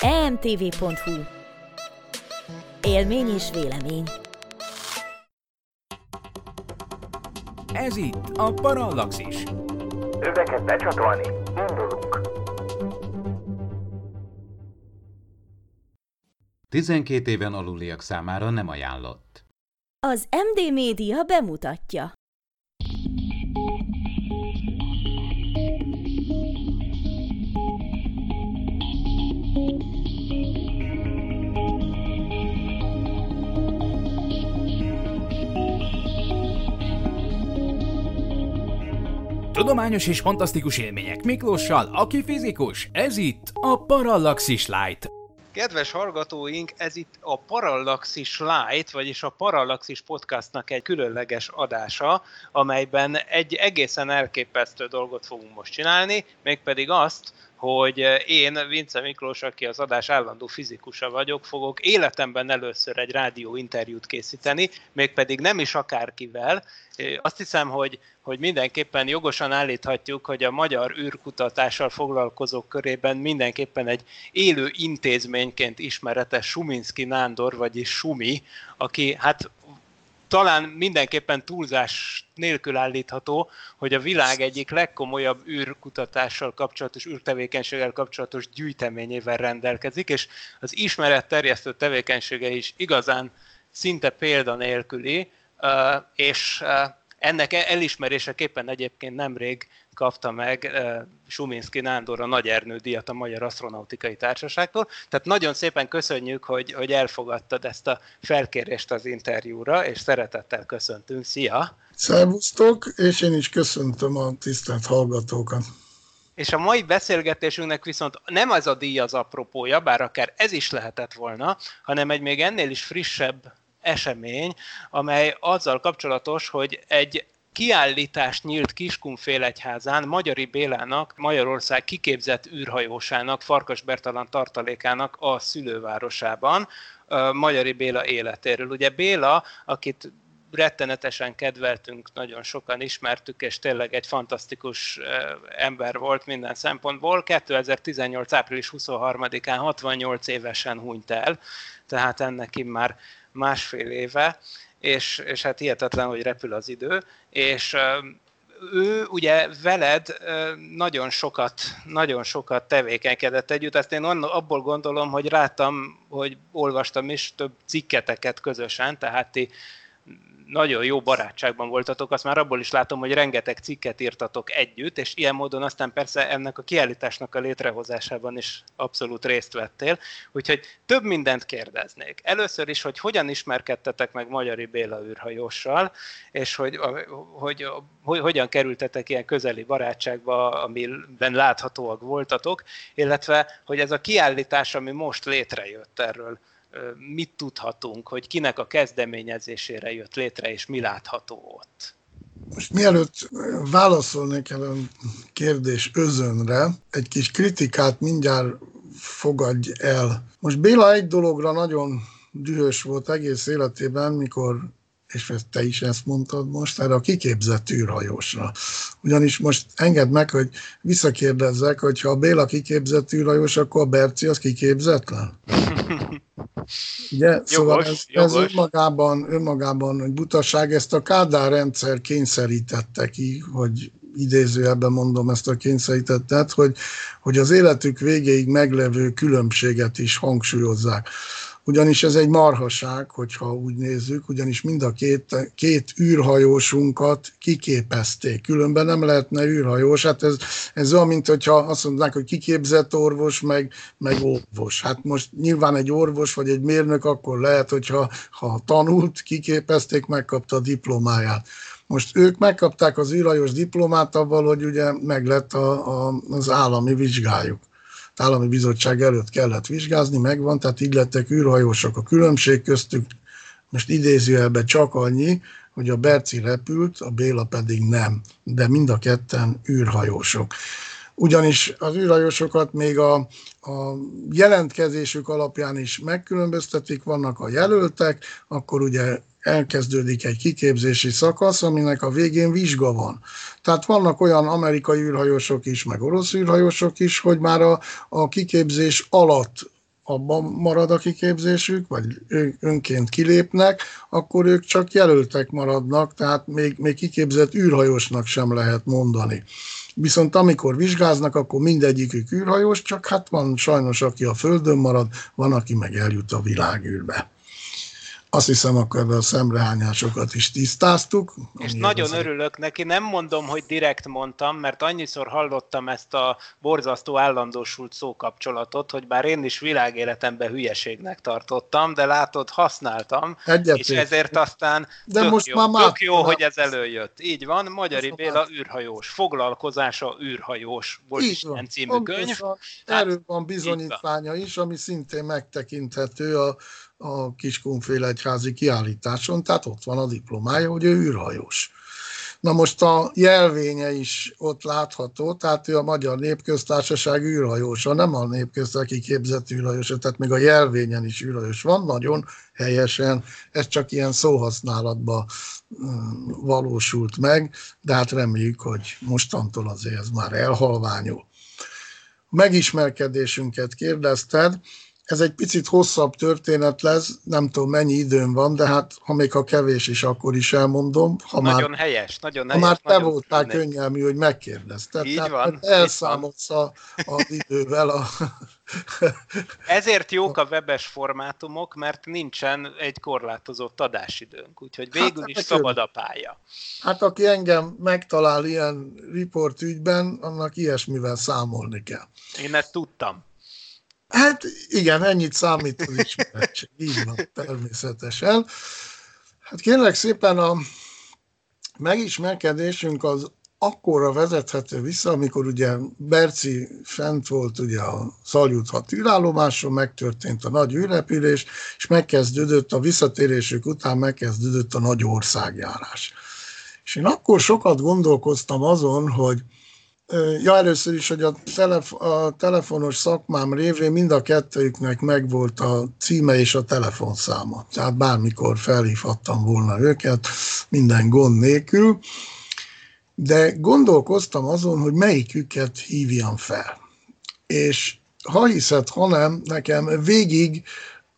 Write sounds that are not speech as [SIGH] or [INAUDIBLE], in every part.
emtv.hu Élmény és vélemény Ez itt a Parallaxis. Öveket becsatolni, indulunk. 12 éven aluliak számára nem ajánlott. Az MD Média bemutatja. Tudományos és fantasztikus élmények Miklóssal, aki fizikus. Ez itt a Parallaxis Light. Kedves hallgatóink, ez itt a Parallaxis Light, vagyis a Parallaxis podcastnak egy különleges adása, amelyben egy egészen elképesztő dolgot fogunk most csinálni, mégpedig azt, hogy én, Vince Miklós, aki az adás állandó fizikusa vagyok, fogok életemben először egy rádió interjút készíteni, mégpedig nem is akárkivel. Azt hiszem, hogy, hogy mindenképpen jogosan állíthatjuk, hogy a magyar űrkutatással foglalkozók körében mindenképpen egy élő intézményként ismeretes Suminski Nándor, vagyis Sumi, aki hát talán mindenképpen túlzás nélkül állítható, hogy a világ egyik legkomolyabb űrkutatással kapcsolatos, űrtevékenységgel kapcsolatos gyűjteményével rendelkezik, és az ismeret terjesztő tevékenysége is igazán szinte példanélküli, és ennek elismeréseképpen egyébként nemrég kapta meg Suminski Nándor a Nagy Ernő díjat a Magyar Asztronautikai Társaságtól. Tehát nagyon szépen köszönjük, hogy, hogy elfogadtad ezt a felkérést az interjúra, és szeretettel köszöntünk. Szia! Szervusztok, és én is köszöntöm a tisztelt hallgatókat. És a mai beszélgetésünknek viszont nem az a díj az apropója, bár akár ez is lehetett volna, hanem egy még ennél is frissebb esemény, amely azzal kapcsolatos, hogy egy kiállítás nyílt Kiskunfélegyházán Magyari Bélának, Magyarország kiképzett űrhajósának, Farkas Bertalan tartalékának a szülővárosában, Magyari Béla életéről. Ugye Béla, akit rettenetesen kedveltünk, nagyon sokan ismertük, és tényleg egy fantasztikus ember volt minden szempontból. 2018. április 23-án 68 évesen hunyt el, tehát ennek már másfél éve, és, és hát hihetetlen, hogy repül az idő, és ő ugye veled nagyon sokat, nagyon sokat tevékenykedett együtt, ezt én abból gondolom, hogy rátam, hogy olvastam is több cikketeket közösen, tehát ti nagyon jó barátságban voltatok, azt már abból is látom, hogy rengeteg cikket írtatok együtt, és ilyen módon aztán persze ennek a kiállításnak a létrehozásában is abszolút részt vettél. Úgyhogy több mindent kérdeznék. Először is, hogy hogyan ismerkedtetek meg Magyari Béla űrhajóssal, és hogy, hogy, hogy hogyan kerültetek ilyen közeli barátságba, amiben láthatóak voltatok, illetve hogy ez a kiállítás, ami most létrejött erről, mit tudhatunk, hogy kinek a kezdeményezésére jött létre, és mi látható ott? Most mielőtt válaszolnék el a kérdés özönre, egy kis kritikát mindjárt fogadj el. Most Béla egy dologra nagyon dühös volt egész életében, mikor és te is ezt mondtad most, erre a kiképzett űrhajósra. Ugyanis most engedd meg, hogy visszakérdezzek, hogy ha a Béla kiképzett űrhajós, akkor a Berci az kiképzetlen? [LAUGHS] Ugye? Jogos, szóval ez, jogos. ez önmagában, önmagában hogy butaság, ezt a Kádár rendszer kényszerítette ki, hogy idézőjelben mondom ezt a kényszerítettet, hogy, hogy az életük végéig meglevő különbséget is hangsúlyozzák ugyanis ez egy marhaság, hogyha úgy nézzük, ugyanis mind a két, két űrhajósunkat kiképezték, különben nem lehetne űrhajós, hát ez, ez olyan, mint hogyha azt mondják, hogy kiképzett orvos, meg, meg orvos. Hát most nyilván egy orvos vagy egy mérnök akkor lehet, hogyha ha tanult, kiképezték, megkapta a diplomáját. Most ők megkapták az űrhajós diplomát avval, hogy ugye meglett a, a, az állami vizsgájuk állami bizottság előtt kellett vizsgázni, megvan, tehát így lettek űrhajósok. A különbség köztük most idézőjelben csak annyi, hogy a Berci repült, a Béla pedig nem, de mind a ketten űrhajósok. Ugyanis az űrhajósokat még a, a jelentkezésük alapján is megkülönböztetik, vannak a jelöltek, akkor ugye elkezdődik egy kiképzési szakasz, aminek a végén vizsga van. Tehát vannak olyan amerikai űrhajósok is, meg orosz űrhajósok is, hogy már a, a kiképzés alatt abban marad a kiképzésük, vagy ők önként kilépnek, akkor ők csak jelöltek maradnak, tehát még, még kiképzett űrhajósnak sem lehet mondani. Viszont amikor vizsgáznak, akkor mindegyikük űrhajós, csak hát van sajnos, aki a Földön marad, van, aki meg eljut a világűrbe. Azt hiszem, akkor a szemrehányásokat is tisztáztuk. És nagyon azért... örülök neki, nem mondom, hogy direkt mondtam, mert annyiszor hallottam ezt a borzasztó állandósult szókapcsolatot, hogy bár én is világéletemben hülyeségnek tartottam, de látod, használtam, Egyetlen. és ezért aztán de tök most jó, már tök jó, hogy ez előjött. Így van, Magyari Béla űrhajós, foglalkozása űrhajós, volt is ilyen című könyv. Erről van bizonyítványa is, ami szintén megtekinthető a a Kiskunfélegyházi kiállításon, tehát ott van a diplomája, hogy ő űrhajós. Na most a jelvénye is ott látható, tehát ő a Magyar Népköztársaság űrhajósa, nem a népköztársaság képzett űrhajósa, tehát még a jelvényen is űrhajós van, nagyon helyesen, ez csak ilyen szóhasználatban mm, valósult meg, de hát reméljük, hogy mostantól azért ez már elhalványul. Megismerkedésünket kérdezted, ez egy picit hosszabb történet lesz, nem tudom mennyi időm van, de hát ha még a kevés is, akkor is elmondom. Ha nagyon már, helyes, nagyon ha helyes. már te voltál könnyelmű, hogy megkérdezted. Így Tehát van. Elszámolsz a, az idővel. A... [LAUGHS] Ezért jók a webes formátumok, mert nincsen egy korlátozott adásidőnk, úgyhogy hát végül hát, is szabad a pálya. Hát aki engem megtalál ilyen riport ügyben, annak ilyesmivel számolni kell. Én ezt tudtam. Hát igen, ennyit számít az ismeretség. Így van, természetesen. Hát kérlek szépen a megismerkedésünk az akkora vezethető vissza, amikor ugye Berci fent volt ugye a Szaljuthat űrállomáson, megtörtént a nagy űrrepülés, és megkezdődött a visszatérésük után megkezdődött a nagy országjárás. És én akkor sokat gondolkoztam azon, hogy Ja, először is, hogy a, telef- a telefonos szakmám révén mind a kettőjüknek megvolt a címe és a telefonszáma. Tehát bármikor felhívhattam volna őket, minden gond nélkül. De gondolkoztam azon, hogy melyiküket hívjam fel. És ha hiszed, ha nem, nekem végig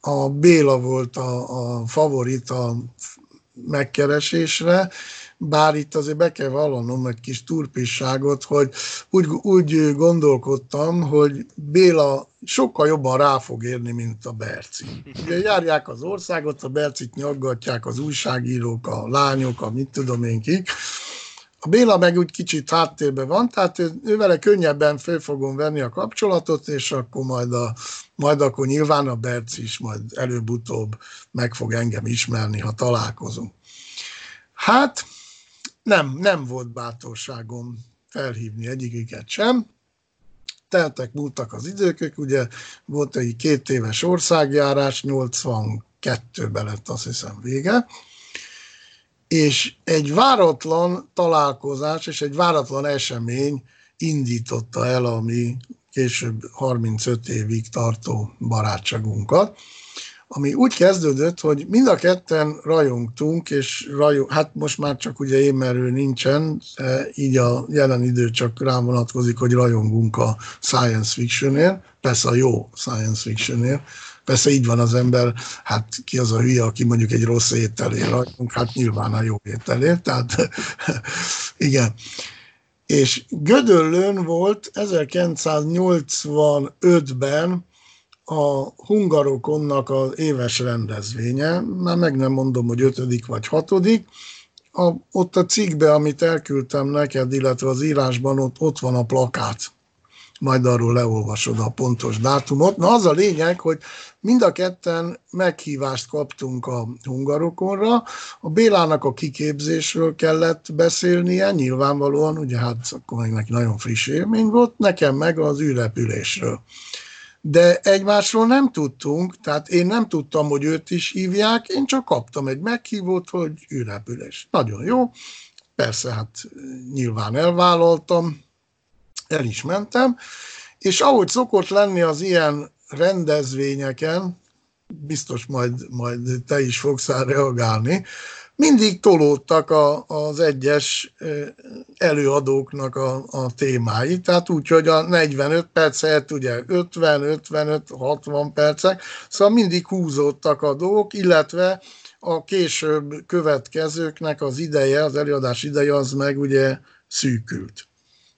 a Béla volt a, a favorit a megkeresésre, bár itt azért be kell vallanom egy kis turpisságot, hogy úgy, úgy gondolkodtam, hogy Béla sokkal jobban rá fog érni, mint a Berci. Ugye járják az országot, a Bercit nyaggatják az újságírók, a lányok, a mit tudom én kik. A Béla meg úgy kicsit háttérben van, tehát ő, ő vele könnyebben föl fogom venni a kapcsolatot, és akkor majd, a, majd akkor nyilván a Berci is majd előbb-utóbb meg fog engem ismerni, ha találkozunk. Hát, nem, nem volt bátorságom felhívni egyiküket sem. Teltek, múltak az időkök, ugye volt egy két éves országjárás, 82-ben lett azt hiszem vége, és egy váratlan találkozás és egy váratlan esemény indította el a mi később 35 évig tartó barátságunkat ami úgy kezdődött, hogy mind a ketten rajongtunk, és rajong, hát most már csak ugye én, mert ő nincsen, így a jelen idő csak rám vonatkozik, hogy rajongunk a science fictionért, persze a jó science fictionért, Persze így van az ember, hát ki az a hülye, aki mondjuk egy rossz ételért rajtunk, hát nyilván a jó ételért, tehát [LAUGHS] igen. És Gödöllőn volt 1985-ben a Hungarokonnak az éves rendezvénye, már meg nem mondom, hogy ötödik vagy hatodik, a, ott a cikkbe, amit elküldtem neked, illetve az írásban ott, ott van a plakát. Majd arról leolvasod a pontos dátumot. Na az a lényeg, hogy mind a ketten meghívást kaptunk a hungarokonra. A Bélának a kiképzésről kellett beszélnie, nyilvánvalóan, ugye hát akkor meg neki nagyon friss élmény volt, nekem meg az űrrepülésről de egymásról nem tudtunk, tehát én nem tudtam, hogy őt is hívják, én csak kaptam egy meghívót, hogy űrrepülés. Nagyon jó, persze, hát nyilván elvállaltam, el is mentem, és ahogy szokott lenni az ilyen rendezvényeken, biztos majd, majd te is fogsz reagálni, mindig tolódtak a, az egyes előadóknak a, a témái, tehát úgy, hogy a 45 perc helyett ugye 50, 55, 60 percek, szóval mindig húzódtak a dolgok, illetve a később következőknek az ideje, az előadás ideje az meg ugye szűkült.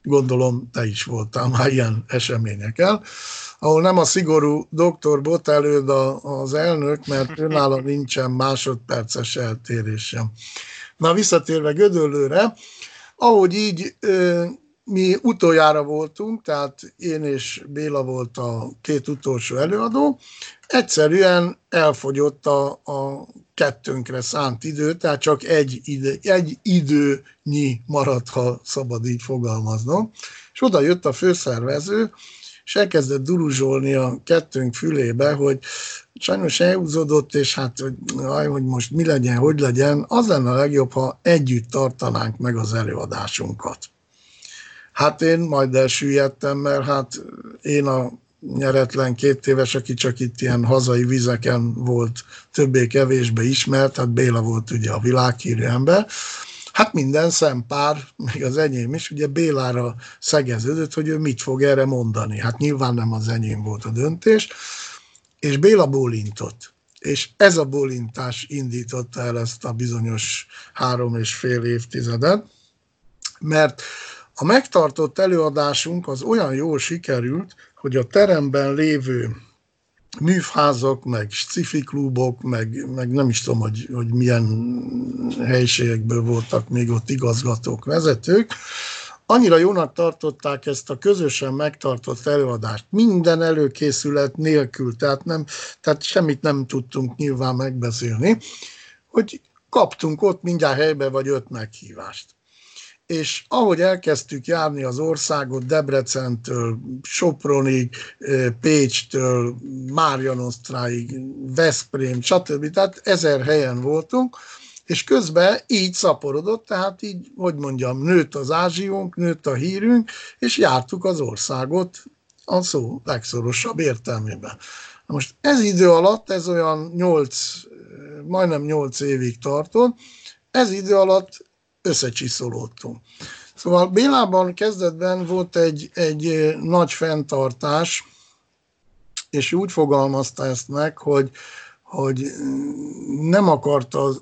Gondolom, te is voltál már ilyen eseményeken, ahol nem a szigorú doktor bot előd az elnök, mert önálló nincsen másodperces eltérés sem. Na, visszatérve Gödöllőre, ahogy így mi utoljára voltunk, tehát én és Béla volt a két utolsó előadó, egyszerűen elfogyott a, a kettőnkre szánt idő, tehát csak egy, ide, egy időnyi maradt, ha szabad így fogalmaznom. És oda jött a főszervező, és elkezdett duruzsolni a kettőnk fülébe, hogy sajnos elhúzódott, és hát, hogy, aj, hogy most mi legyen, hogy legyen, az lenne a legjobb, ha együtt tartanánk meg az előadásunkat. Hát én majd elsüllyedtem, mert hát én a nyeretlen két éves, aki csak itt ilyen hazai vizeken volt többé-kevésbé ismert, hát Béla volt ugye a világhírű ember, Hát minden szempár, még az enyém is, ugye Bélára szegeződött, hogy ő mit fog erre mondani. Hát nyilván nem az enyém volt a döntés, és Béla bólintott. És ez a bólintás indította el ezt a bizonyos három és fél évtizedet, mert a megtartott előadásunk az olyan jól sikerült, hogy a teremben lévő műfházak, meg sci klubok, meg, meg nem is tudom, hogy, hogy milyen helyiségekből voltak még ott igazgatók, vezetők, annyira jónak tartották ezt a közösen megtartott előadást, minden előkészület nélkül, tehát, nem, tehát semmit nem tudtunk nyilván megbeszélni, hogy kaptunk ott mindjárt helybe vagy öt meghívást és ahogy elkezdtük járni az országot Debrecentől, Sopronig, Pécstől, Márjanosztráig, Veszprém, stb. Tehát ezer helyen voltunk, és közben így szaporodott, tehát így, hogy mondjam, nőtt az ázsiunk, nőtt a hírünk, és jártuk az országot a szó legszorosabb értelmében. Most ez idő alatt, ez olyan 8, majdnem 8 évig tartott, ez idő alatt összecsiszolódtunk. Szóval Bélában kezdetben volt egy, egy nagy fenntartás, és úgy fogalmazta ezt meg, hogy, hogy nem akarta,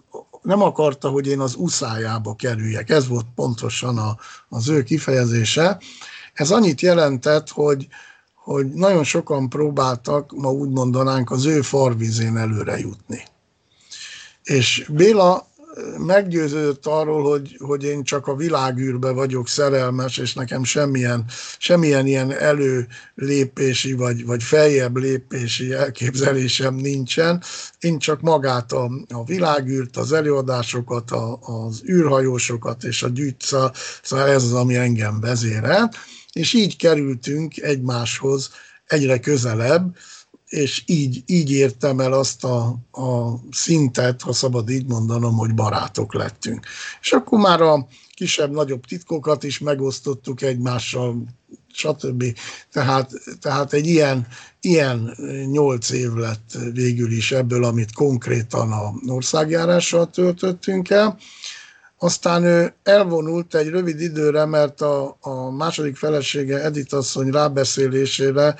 nem akarta, hogy én az uszájába kerüljek. Ez volt pontosan a, az ő kifejezése. Ez annyit jelentett, hogy, hogy nagyon sokan próbáltak, ma úgy mondanánk, az ő farvizén előre jutni. És Béla meggyőződött arról, hogy, hogy én csak a világűrbe vagyok szerelmes, és nekem semmilyen, semmilyen ilyen előlépési vagy, vagy feljebb lépési elképzelésem nincsen. Én csak magát a, a világűrt, az előadásokat, a, az űrhajósokat és a gyűjtsza, szóval ez az, ami engem vezérel. És így kerültünk egymáshoz egyre közelebb, és így, így értem el azt a, a szintet, ha szabad így mondanom, hogy barátok lettünk. És akkor már a kisebb-nagyobb titkokat is megosztottuk egymással, stb. Tehát, tehát egy ilyen, ilyen nyolc év lett végül is ebből, amit konkrétan a országjárással töltöttünk el. Aztán ő elvonult egy rövid időre, mert a, a második felesége Edith asszony rábeszélésére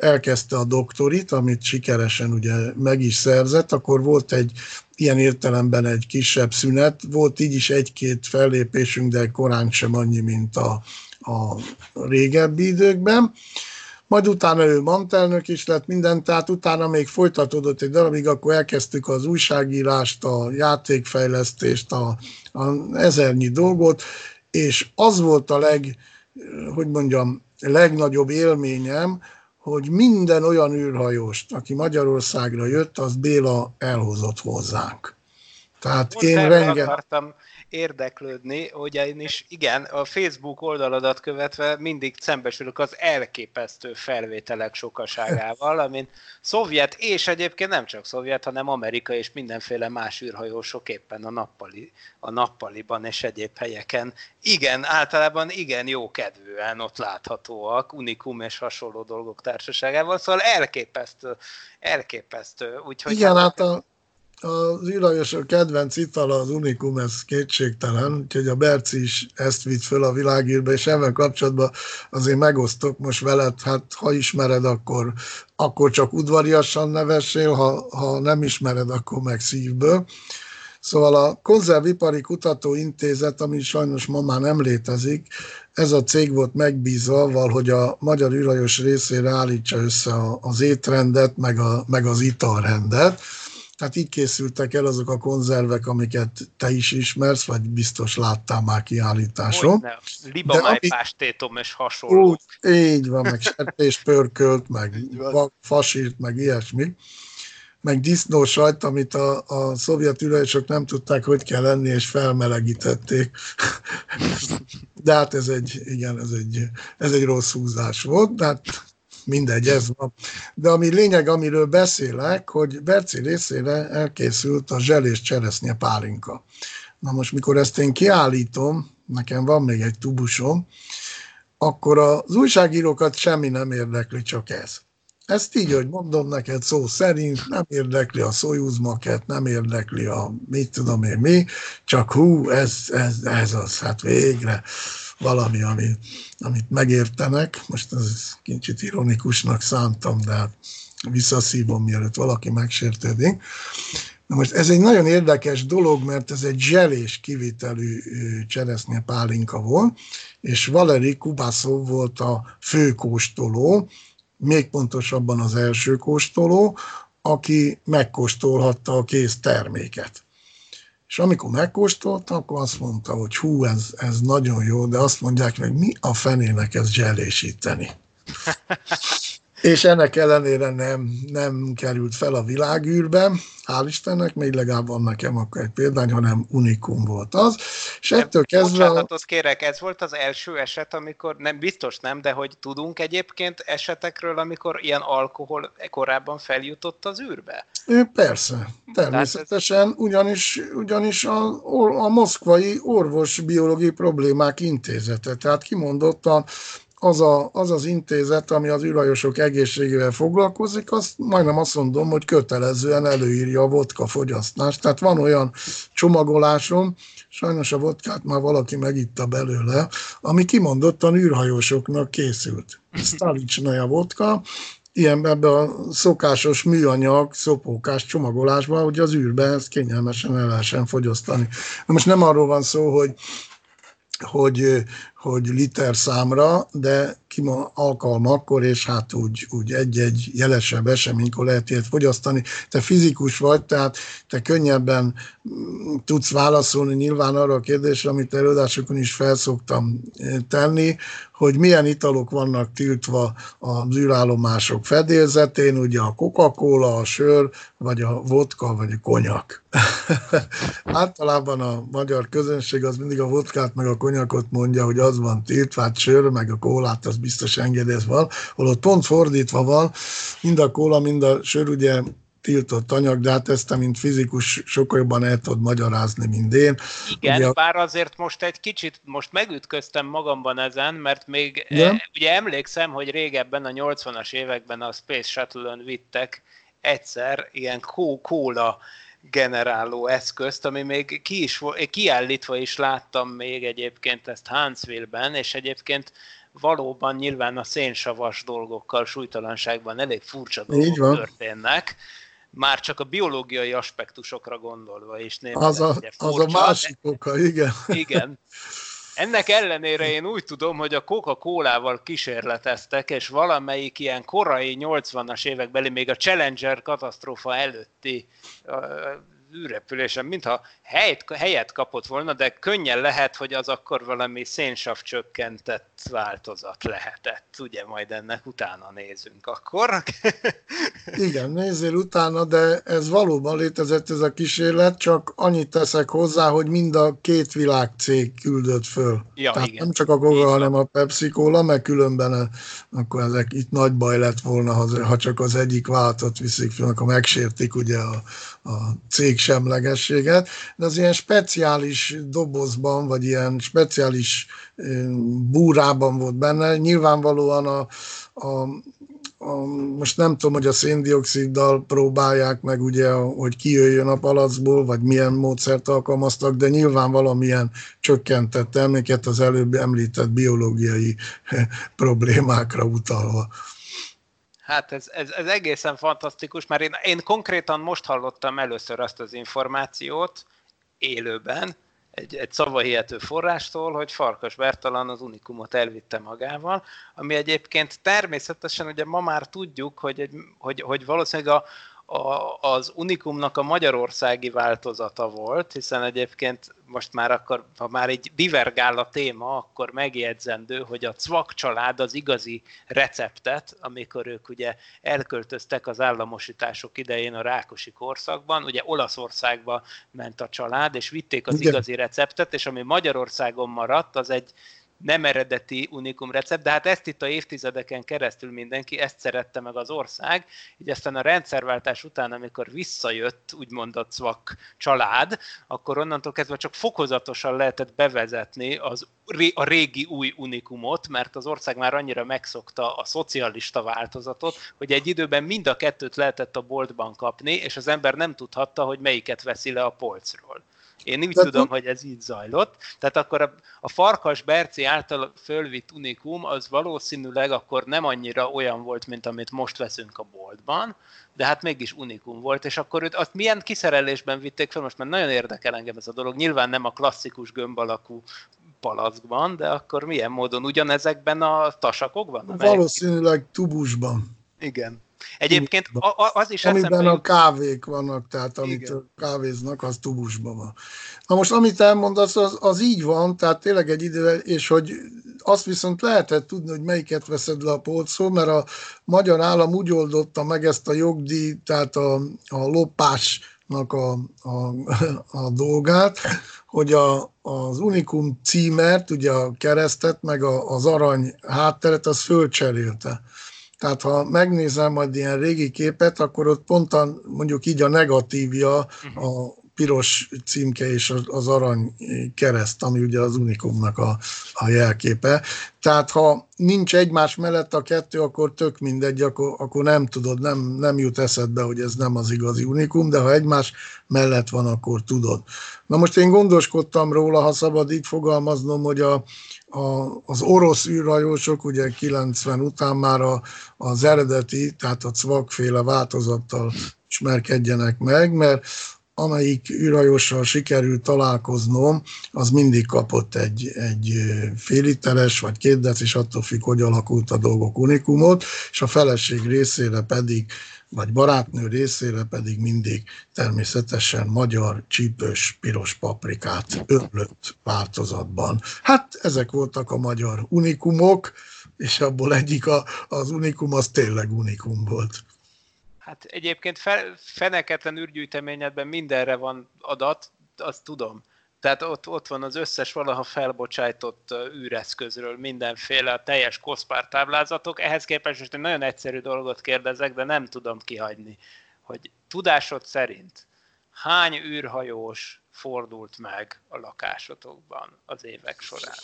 elkezdte a doktorit, amit sikeresen ugye meg is szerzett, akkor volt egy ilyen értelemben egy kisebb szünet, volt így is egy-két fellépésünk, de korán sem annyi, mint a, a régebbi időkben. Majd utána ő mantelnök is lett minden, tehát utána még folytatódott egy darabig, akkor elkezdtük az újságírást, a játékfejlesztést, a, a ezernyi dolgot, és az volt a leg, hogy mondjam, legnagyobb élményem, hogy minden olyan űrhajóst, aki Magyarországra jött, az Béla elhozott hozzánk. Tehát Most én rengeteg... érdeklődni, hogy én is, igen, a Facebook oldaladat követve mindig szembesülök az elképesztő felvételek sokaságával, amin szovjet, és egyébként nem csak szovjet, hanem Amerika és mindenféle más űrhajósok éppen a, nappali, a nappaliban és egyéb helyeken. Igen, általában igen jó kedvűen ott láthatóak, unikum és hasonló dolgok társaságával, szóval elképesztő, elképesztő. Úgyhogy igen, hát a, Az űrhajósok kedvenc itala az Unikum, ez kétségtelen, úgyhogy a Berci is ezt vitt föl a világírbe, és ebben kapcsolatban azért megosztok most veled, hát ha ismered, akkor, akkor csak udvariasan nevessél, ha, ha nem ismered, akkor meg szívből. Szóval a Konzervipari Kutatóintézet, ami sajnos ma már nem létezik, ez a cég volt megbízva avval, hogy a magyar űrhajós részére állítsa össze az étrendet, meg, a, meg az italrendet. Tehát így készültek el azok a konzervek, amiket te is ismersz, vagy biztos láttál már kiállításon. Libamájpástétom és hasonló. Úgy, így van, meg sertéspörkölt, meg fasírt, meg ilyesmi meg sajt, amit a, a szovjet ürejsök nem tudták, hogy kell lenni, és felmelegítették. [LAUGHS] De hát ez egy, igen, ez egy, ez egy rossz húzás volt, de hát mindegy, ez van. De ami lényeg, amiről beszélek, hogy Berci részére elkészült a zselés cseresznye pálinka. Na most, mikor ezt én kiállítom, nekem van még egy tubusom, akkor az újságírókat semmi nem érdekli, csak ez. Ezt így, hogy mondom neked szó szerint, nem érdekli a Soyuz maket, nem érdekli a mit tudom én mi, csak hú, ez, ez, ez az, hát végre valami, ami, amit megértenek. Most ez kicsit ironikusnak szántam, de hát visszaszívom, mielőtt valaki megsértődik. Na most ez egy nagyon érdekes dolog, mert ez egy zselés kivitelű cseresznye pálinka volt, és Valeri Kubaszov volt a főkóstoló, még pontosabban az első kóstoló, aki megkóstolhatta a kész terméket. És amikor megkóstolta, akkor azt mondta, hogy hú, ez, ez nagyon jó, de azt mondják meg, mi a fenének ez zselésíteni. [LAUGHS] és ennek ellenére nem, nem került fel a világűrbe, hál' Istennek, még legalább van nekem akkor egy példány, hanem unikum volt az, és ettől kezdve... Bocsánatot kérek, ez volt az első eset, amikor, nem biztos nem, de hogy tudunk egyébként esetekről, amikor ilyen alkohol korábban feljutott az űrbe? Persze, természetesen, ugyanis, ugyanis a, a moszkvai orvos-biológiai problémák intézete, tehát kimondottan az, a, az az intézet, ami az űrhajosok egészségével foglalkozik, azt majdnem azt mondom, hogy kötelezően előírja a vodka fogyasztást. Tehát van olyan csomagolásom, sajnos a vodkát már valaki megitta belőle, ami kimondottan űrhajósoknak készült. Stalicsnaja vodka, ilyen ebbe a szokásos műanyag, szopókás csomagolásban, hogy az űrbe ezt kényelmesen el lehessen fogyasztani. Na most nem arról van szó, hogy hogy, hogy liter számra, de ki alkalmakkor, és hát úgy, úgy egy-egy jelesebb eseménykor lehet ilyet fogyasztani. Te fizikus vagy, tehát te könnyebben mm, tudsz válaszolni nyilván arra a kérdésre, amit előadásokon is felszoktam eh, tenni, hogy milyen italok vannak tiltva az űrállomások fedélzetén, ugye a Coca-Cola, a sör, vagy a vodka, vagy a konyak. [LAUGHS] Általában a magyar közönség az mindig a vodkát meg a konyakot mondja, hogy az van tiltva, hát sör, meg a kólát az biztos engedélyez van, holott pont fordítva van, mind a kóla, mind a sör ugye tiltott anyag, de hát ezt te, mint fizikus, sokkal jobban el tudod magyarázni, mint én. Igen, ugye, bár azért most egy kicsit, most megütköztem magamban ezen, mert még ja? ugye emlékszem, hogy régebben a 80-as években a Space Shuttle-ön vittek egyszer ilyen kóla generáló eszközt, ami még ki is, kiállítva is láttam még egyébként ezt Huntsville-ben, és egyébként valóban nyilván a szénsavas dolgokkal, súlytalanságban elég furcsa dolgok történnek, már csak a biológiai aspektusokra gondolva is némi az, a, furcsa, az a másik oka, igen. Igen. [LAUGHS] Ennek ellenére én úgy tudom, hogy a Coca-Colával kísérleteztek, és valamelyik ilyen korai 80-as évekbeli, még a Challenger katasztrófa előtti űrrepülésen, mintha helyet, helyet kapott volna, de könnyen lehet, hogy az akkor valami szénsav csökkentett változat lehetett. Ugye majd ennek utána nézünk akkor. [LAUGHS] Igen, nézzél utána, de ez valóban létezett ez a kísérlet, csak annyit teszek hozzá, hogy mind a két világcég küldött föl. Ja, Tehát igen. nem csak a Coca, hanem a Pepsi Cola, mert különben eh, akkor ezek itt nagy baj lett volna, ha csak az egyik váltot viszik föl, akkor megsértik ugye a, a cég semlegességet, de az ilyen speciális dobozban, vagy ilyen speciális búrában volt benne. Nyilvánvalóan a, a a, most nem tudom, hogy a széndioksziddal próbálják meg ugye, hogy kijöjjön a palacból, vagy milyen módszert alkalmaztak, de nyilván valamilyen csökkentett emléket az előbb említett biológiai [LAUGHS] problémákra utalva. Hát ez, ez, ez egészen fantasztikus, mert én, én konkrétan most hallottam először azt az információt élőben, egy, egy szavahihető forrástól, hogy Farkas Bertalan az Unikumot elvitte magával, ami egyébként természetesen ugye ma már tudjuk, hogy, egy, hogy, hogy valószínűleg a, a, az Unikumnak a magyarországi változata volt, hiszen egyébként most már akkor, ha már egy divergál a téma, akkor megjegyzendő, hogy a Cvak család az igazi receptet, amikor ők ugye elköltöztek az államosítások idején a Rákosi korszakban, ugye Olaszországba ment a család, és vitték az Igen. igazi receptet, és ami Magyarországon maradt, az egy nem eredeti unikum recept, de hát ezt itt a évtizedeken keresztül mindenki, ezt szerette meg az ország, így aztán a rendszerváltás után, amikor visszajött úgymond a CVAK család, akkor onnantól kezdve csak fokozatosan lehetett bevezetni az, a régi új unikumot, mert az ország már annyira megszokta a szocialista változatot, hogy egy időben mind a kettőt lehetett a boltban kapni, és az ember nem tudhatta, hogy melyiket veszi le a polcról. Én úgy tudom, hogy ez így zajlott. Tehát akkor a, a Farkas Berci által fölvitt unikum az valószínűleg akkor nem annyira olyan volt, mint amit most veszünk a boltban, de hát mégis unikum volt, és akkor őt azt milyen kiszerelésben vitték fel, most már nagyon érdekel engem ez a dolog, nyilván nem a klasszikus gömb alakú palackban, de akkor milyen módon ugyanezekben a tasakokban? Valószínűleg tubusban. Igen. Egyébként az is Amiben eszembe... a kávék vannak, tehát amit Igen. kávéznak, az tubusban van. Na most, amit elmondasz, az, az így van, tehát tényleg egy idő, és hogy azt viszont lehetett tudni, hogy melyiket veszed le a polcról, mert a magyar állam úgy oldotta meg ezt a jogdíj, tehát a, a lopásnak a, a, a dolgát, hogy a, az Unikum címert, ugye a keresztet, meg a, az arany hátteret, az fölcserélte. Tehát ha megnézem majd ilyen régi képet, akkor ott pontan mondjuk így a negatívja a piros címke és az arany kereszt, ami ugye az Unikumnak a, a jelképe. Tehát ha nincs egymás mellett a kettő, akkor tök mindegy, akkor, akkor nem tudod, nem, nem jut eszedbe, hogy ez nem az igazi Unikum, de ha egymás mellett van, akkor tudod. Na most én gondoskodtam róla, ha szabad így fogalmaznom, hogy a, a, az orosz űrhajósok ugye 90 után már a, az eredeti, tehát a cvakféle változattal ismerkedjenek meg, mert amelyik űrhajóssal sikerült találkoznom, az mindig kapott egy, egy féliteres vagy két és attól függ, hogy alakult a dolgok unikumot, és a feleség részére pedig vagy barátnő részére pedig mindig természetesen magyar csípős piros paprikát öblött változatban. Hát ezek voltak a magyar unikumok, és abból egyik a, az unikum, az tényleg unikum volt. Hát egyébként fe, feneketlen űrgyűjteményedben mindenre van adat, azt tudom. Tehát ott, ott van az összes valaha felbocsájtott űreszközről mindenféle a teljes koszpár táblázatok. Ehhez képest most egy nagyon egyszerű dolgot kérdezek, de nem tudom kihagyni, hogy tudásod szerint hány űrhajós fordult meg a lakásotokban az évek során?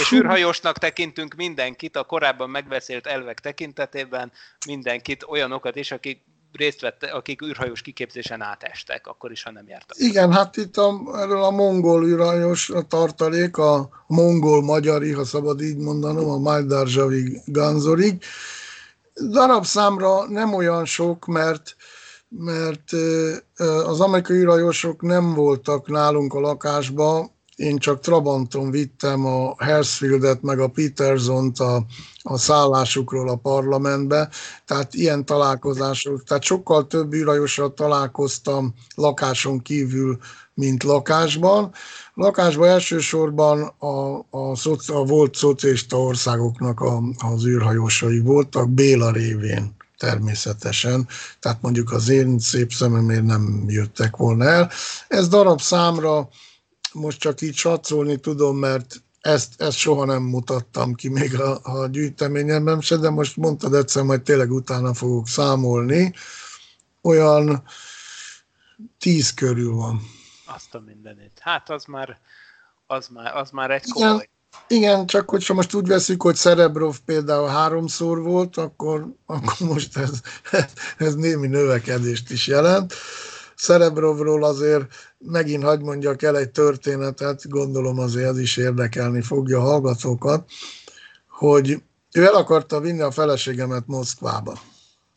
És űrhajósnak tekintünk mindenkit, a korábban megbeszélt elvek tekintetében mindenkit, olyanokat is, akik részt vette, akik űrhajós kiképzésen átestek, akkor is, ha nem jártak. Igen, hát itt a, erről a mongol űrhajós a tartalék, a mongol magyari, ha szabad így mondanom, a Majdarzsavi Ganzorig. Darab számra nem olyan sok, mert mert az amerikai űrhajósok nem voltak nálunk a lakásba, én csak Trabanton vittem a Hersfieldet meg a Petersont a, a szállásukról a parlamentbe, tehát ilyen találkozások, tehát sokkal több űrhajósra találkoztam lakáson kívül, mint lakásban. Lakásban elsősorban a, a, szoci, a volt szocialista országoknak a, az űrhajósai voltak, Béla révén természetesen, tehát mondjuk az én szép szememért nem jöttek volna el. Ez darab számra most csak így satszolni tudom, mert ezt, ezt soha nem mutattam ki még a, a gyűjteményemben se, de most mondtad egyszer, majd tényleg utána fogok számolni. Olyan tíz körül van. Azt a mindenit. Hát az már, az már, az már egy komoly. Igen, Igen, csak hogyha most úgy veszük, hogy Cerebrov például háromszor volt, akkor, akkor most ez, ez némi növekedést is jelent. Cerebrovról azért megint hagy mondjak el egy történetet, gondolom azért ez is érdekelni fogja a hallgatókat, hogy ő el akarta vinni a feleségemet Moszkvába.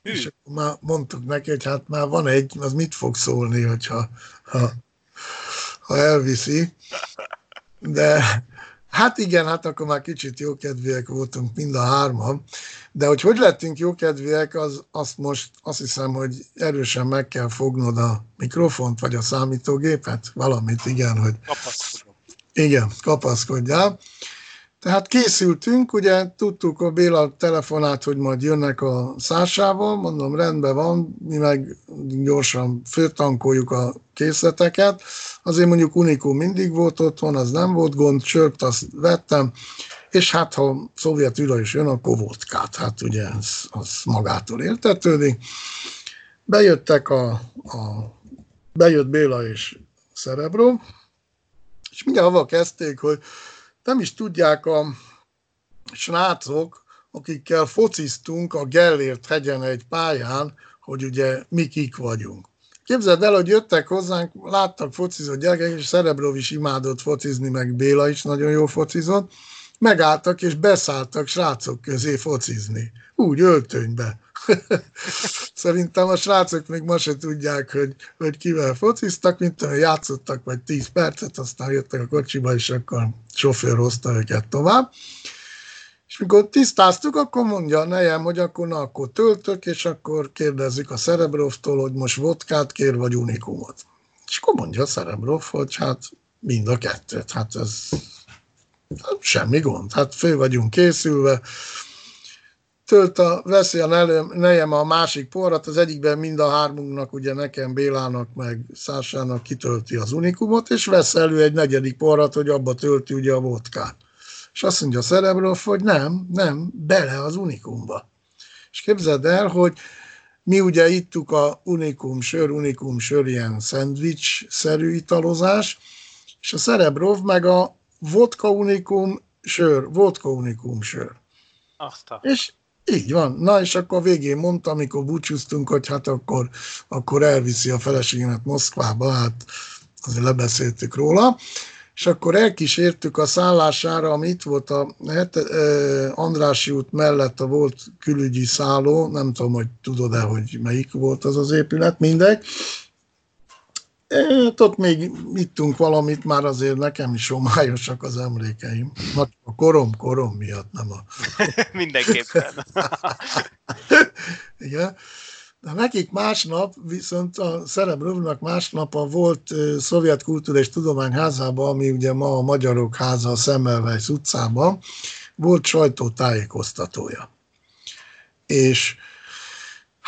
Hű. És akkor már mondtuk neki, hogy hát már van egy, az mit fog szólni, hogyha ha, ha elviszi. De hát igen, hát akkor már kicsit jókedvűek voltunk mind a hárman. De hogy hogy lettünk jókedvűek, az, azt most azt hiszem, hogy erősen meg kell fognod a mikrofont, vagy a számítógépet, valamit, igen, hogy... Kapaszkodom. Igen, kapaszkodjál. Tehát készültünk, ugye tudtuk a Béla telefonát, hogy majd jönnek a szásával, mondom, rendben van, mi meg gyorsan főtankoljuk a készleteket. Azért mondjuk Unikum mindig volt otthon, az nem volt gond, csörpt, azt vettem, és hát ha szovjet űra is jön, akkor vodkát, hát ugye az, az magától értetődik. Bejöttek a, a bejött Béla és Cerebro, és mindjárt avval kezdték, hogy nem is tudják a srácok, akikkel fociztunk a Gellért hegyen egy pályán, hogy ugye mi kik vagyunk. Képzeld el, hogy jöttek hozzánk, láttak focizó gyerekek, és Szerebrov is imádott focizni, meg Béla is nagyon jó focizott, megálltak és beszálltak srácok közé focizni. Úgy öltönybe. [LAUGHS] Szerintem a srácok még ma se tudják, hogy, hogy kivel fociztak, mint tudom, játszottak vagy 10 percet, aztán jöttek a kocsiba, és akkor sofőr hozta őket tovább. És mikor tisztáztuk, akkor mondja a nejem, hogy akkor na, akkor töltök, és akkor kérdezzük a Szerebrovtól, hogy most vodkát kér, vagy unikumot. És akkor mondja a Szerebrov, hogy hát mind a kettőt. Hát ez semmi gond. Hát fő vagyunk készülve, tölt a, veszi a nejem a másik porrat, az egyikben mind a hármunknak, ugye nekem, Bélának, meg Szásának kitölti az unikumot, és vesz elő egy negyedik porrat, hogy abba tölti ugye a vodkát. És azt mondja a Cerebrov, hogy nem, nem, bele az unikumba. És képzeld el, hogy mi ugye ittuk a unikum sör, unikum sör, ilyen szendvics-szerű italozás, és a Cerebrov meg a vodka unikum sör, vodka unikum sör. Aztán. És így van. Na, és akkor a végén mondta, amikor búcsúztunk, hogy hát akkor, akkor elviszi a feleségemet Moszkvába, hát azért lebeszéltük róla, és akkor elkísértük a szállására, ami itt volt a hát, eh, Andrási út mellett a volt külügyi szálló, nem tudom, hogy tudod-e, hogy melyik volt az az épület, mindegy, Hát ott még ittunk valamit, már azért nekem is homályosak az emlékeim. A korom, korom miatt, nem a... [LAUGHS] Mindenképpen. [LAUGHS] Igen. De nekik másnap, viszont a Szerebrovnak másnap a volt Szovjet Kultúra és Tudományházában, ami ugye ma a Magyarok Háza a Szemmelweis utcában, volt sajtótájékoztatója. És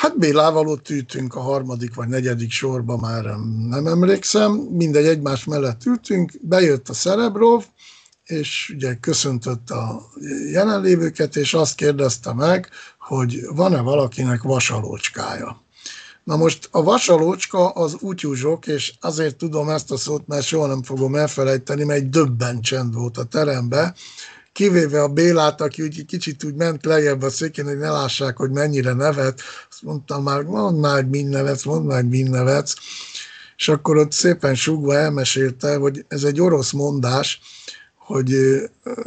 Hát Bélával ott ültünk a harmadik vagy negyedik sorba, már nem emlékszem, mindegy egymás mellett ültünk, bejött a Szerebrov, és ugye köszöntött a jelenlévőket, és azt kérdezte meg, hogy van-e valakinek vasalócskája. Na most a vasalócska az útyúzsok, és azért tudom ezt a szót, mert soha nem fogom elfelejteni, mert egy döbben csend volt a terembe, kivéve a Bélát, aki úgy kicsit úgy ment lejjebb a székén, hogy ne lássák, hogy mennyire nevet, azt mondtam már, mondd már, hogy mind nevetsz, mondd már, hogy mind nevetsz, és akkor ott szépen súgva elmesélte, hogy ez egy orosz mondás, hogy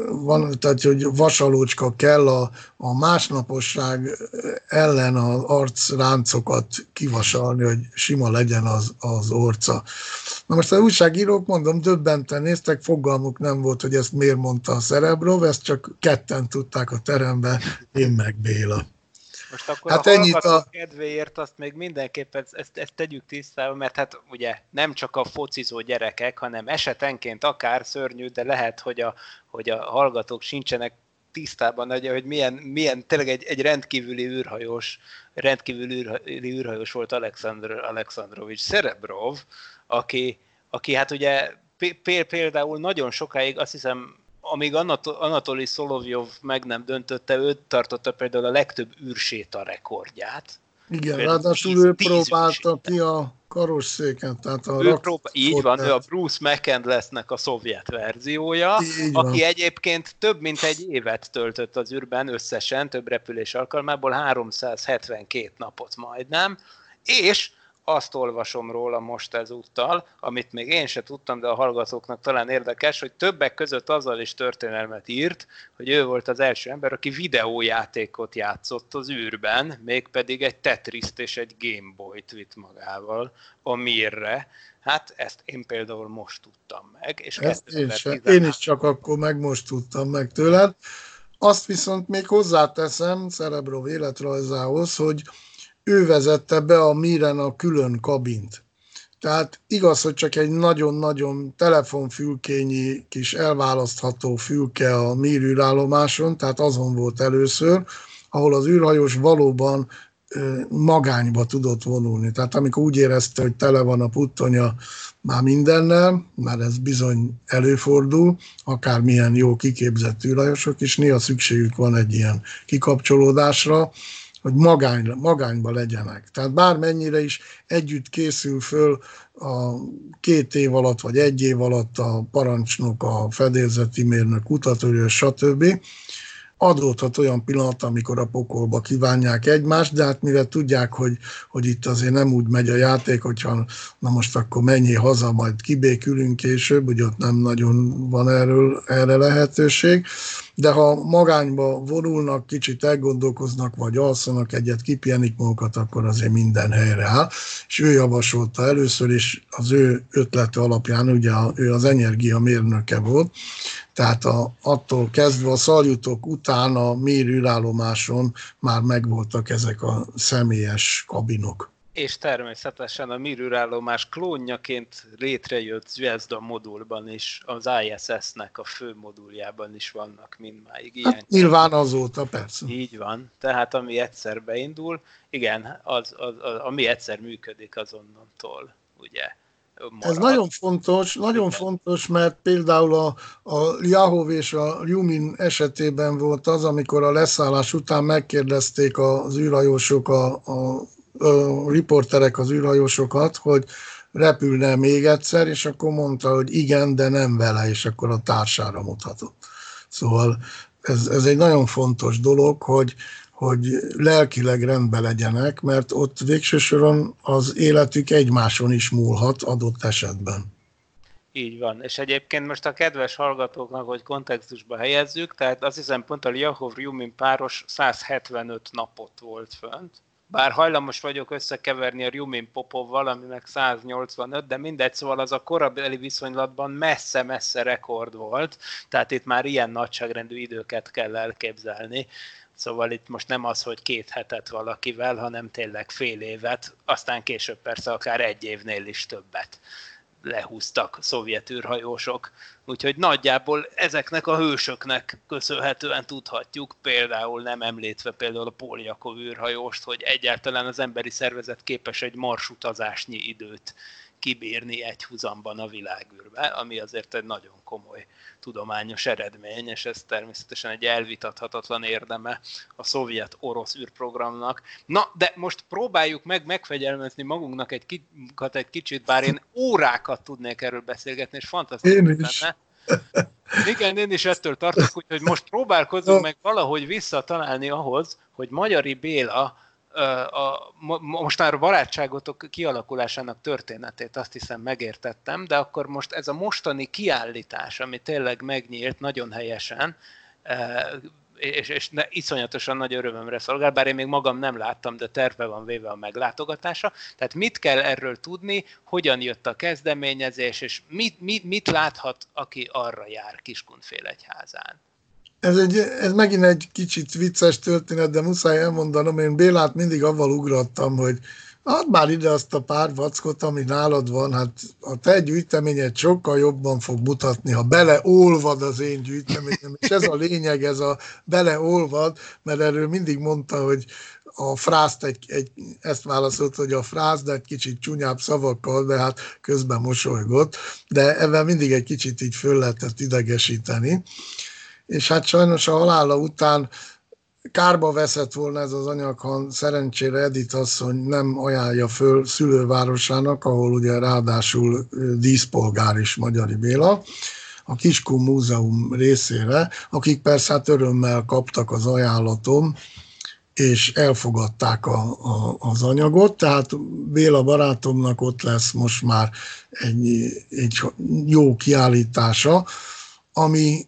van, tehát, hogy vasalócska kell a, a másnaposság ellen az arcráncokat kivasalni, hogy sima legyen az, az orca. Na most az újságírók, mondom, döbbenten néztek, fogalmuk nem volt, hogy ezt miért mondta a Szerebrov, ezt csak ketten tudták a teremben, én meg Béla. Most akkor hát a ennyit a kedvéért azt még mindenképpen ezt, ezt, tegyük tisztába, mert hát ugye nem csak a focizó gyerekek, hanem esetenként akár szörnyű, de lehet, hogy a, hogy a hallgatók sincsenek tisztában, hogy, hogy milyen, milyen tényleg egy, egy rendkívüli űrhajós, rendkívüli űrhajós, űrhajós volt Alexandr Alexandrovics Szerebrov, aki, aki hát ugye például nagyon sokáig, azt hiszem amíg Anatoli Szolovjov meg nem döntötte, őt tartotta például a legtöbb űrséta rekordját. Igen, ráadásul ő próbálta ki a karosszéken, tehát a ő próbál, Így van, ő a Bruce McCandlessnek a szovjet verziója, így aki van. egyébként több mint egy évet töltött az űrben összesen, több repülés alkalmából, 372 napot majdnem, és azt olvasom róla most ezúttal, amit még én se tudtam, de a hallgatóknak talán érdekes, hogy többek között azzal is történelmet írt, hogy ő volt az első ember, aki videójátékot játszott az űrben, mégpedig egy Tetriszt és egy Gameboy-t vitt magával a Mirre. Hát ezt én például most tudtam meg. És ezt én, sem. én is csak akkor meg most tudtam meg tőled. Azt viszont még hozzáteszem Cerebro életrajzához, hogy ő vezette be a Miren a külön kabint. Tehát igaz, hogy csak egy nagyon-nagyon telefonfülkényi kis elválasztható fülke a Mir űrállomáson, tehát azon volt először, ahol az űrhajós valóban magányba tudott vonulni. Tehát amikor úgy érezte, hogy tele van a puttonya már mindennel, mert ez bizony előfordul, akármilyen jó kiképzett űrhajosok is, néha szükségük van egy ilyen kikapcsolódásra, hogy magány, magányba legyenek. Tehát bármennyire is együtt készül föl a két év alatt, vagy egy év alatt a parancsnok, a fedélzeti mérnök, kutatőr, stb adódhat olyan pillanat, amikor a pokolba kívánják egymást, de hát mivel tudják, hogy, hogy itt azért nem úgy megy a játék, hogyha na most akkor mennyi haza, majd kibékülünk később, hogy ott nem nagyon van erről, erre lehetőség, de ha magányba vonulnak, kicsit elgondolkoznak, vagy alszanak egyet, kipihenik magukat, akkor azért minden helyre áll. És ő javasolta először, és az ő ötlete alapján, ugye ő az energia mérnöke volt, tehát a, attól kezdve a szaljutok után a mér űrállomáson már megvoltak ezek a személyes kabinok. És természetesen a Mir űrállomás klónjaként létrejött Zvezda modulban is, az ISS-nek a fő moduljában is vannak mindmáig ilyen. Hát, nyilván azóta, persze. Így van. Tehát ami egyszer beindul, igen, az, az, az, ami egyszer működik azonnantól, ugye marad. Ez nagyon fontos, nagyon fontos, mert például a, a Yahoo és a Lumin esetében volt az, amikor a leszállás után megkérdezték az űrhajósok, a, a, a riporterek az űrhajósokat, hogy repülne még egyszer, és akkor mondta, hogy igen, de nem vele, és akkor a társára mutatott. Szóval ez, ez egy nagyon fontos dolog, hogy, hogy lelkileg rendben legyenek, mert ott végső soron az életük egymáson is múlhat adott esetben. Így van. És egyébként most a kedves hallgatóknak, hogy kontextusba helyezzük, tehát azt hiszem pont a Lyahov Rjumin páros 175 napot volt fönt. Bár hajlamos vagyok összekeverni a Rjumin Popovval, aminek 185, de mindegy, szóval az a korabeli viszonylatban messze-messze rekord volt, tehát itt már ilyen nagyságrendű időket kell elképzelni. Szóval itt most nem az, hogy két hetet valakivel, hanem tényleg fél évet, aztán később persze akár egy évnél is többet lehúztak szovjet űrhajósok. Úgyhogy nagyjából ezeknek a hősöknek köszönhetően tudhatjuk, például nem említve például a Poljakov űrhajóst, hogy egyáltalán az emberi szervezet képes egy marsutazásnyi időt kibírni egy húzamban a világűrbe, ami azért egy nagyon komoly tudományos eredmény, és ez természetesen egy elvitathatatlan érdeme a szovjet-orosz űrprogramnak. Na, de most próbáljuk meg megfegyelmezni magunknak egy, egy kicsit, bár én órákat tudnék erről beszélgetni, és fantasztikus lenne. Igen, én is ettől tartok, úgyhogy most próbálkozunk meg valahogy visszatalálni ahhoz, hogy Magyari Béla a, most már barátságotok kialakulásának történetét azt hiszem megértettem, de akkor most ez a mostani kiállítás, ami tényleg megnyílt nagyon helyesen, és, és ne, iszonyatosan nagy örömömre szolgál, bár én még magam nem láttam, de terve van véve a meglátogatása. Tehát mit kell erről tudni, hogyan jött a kezdeményezés, és mit, mit, mit láthat, aki arra jár Kiskunfélegyházán? Ez, egy, ez megint egy kicsit vicces történet, de muszáj elmondanom, én Bélát mindig avval ugrattam, hogy add már ide azt a pár vackot, ami nálad van, hát a te gyűjteményed sokkal jobban fog mutatni, ha beleolvad az én gyűjteményem, és ez a lényeg, ez a beleolvad, mert erről mindig mondta, hogy a frászt egy, egy, ezt válaszolt, hogy a frász, de egy kicsit csúnyább szavakkal, de hát közben mosolygott, de ebben mindig egy kicsit így föl lehetett idegesíteni és hát sajnos a halála után kárba veszett volna ez az anyag, ha szerencsére Edith asszony nem ajánlja föl szülővárosának, ahol ugye ráadásul díszpolgár is Magyari Béla, a Kiskun Múzeum részére, akik persze hát örömmel kaptak az ajánlatom, és elfogadták a, a, az anyagot, tehát Béla barátomnak ott lesz most már egy, egy jó kiállítása, ami,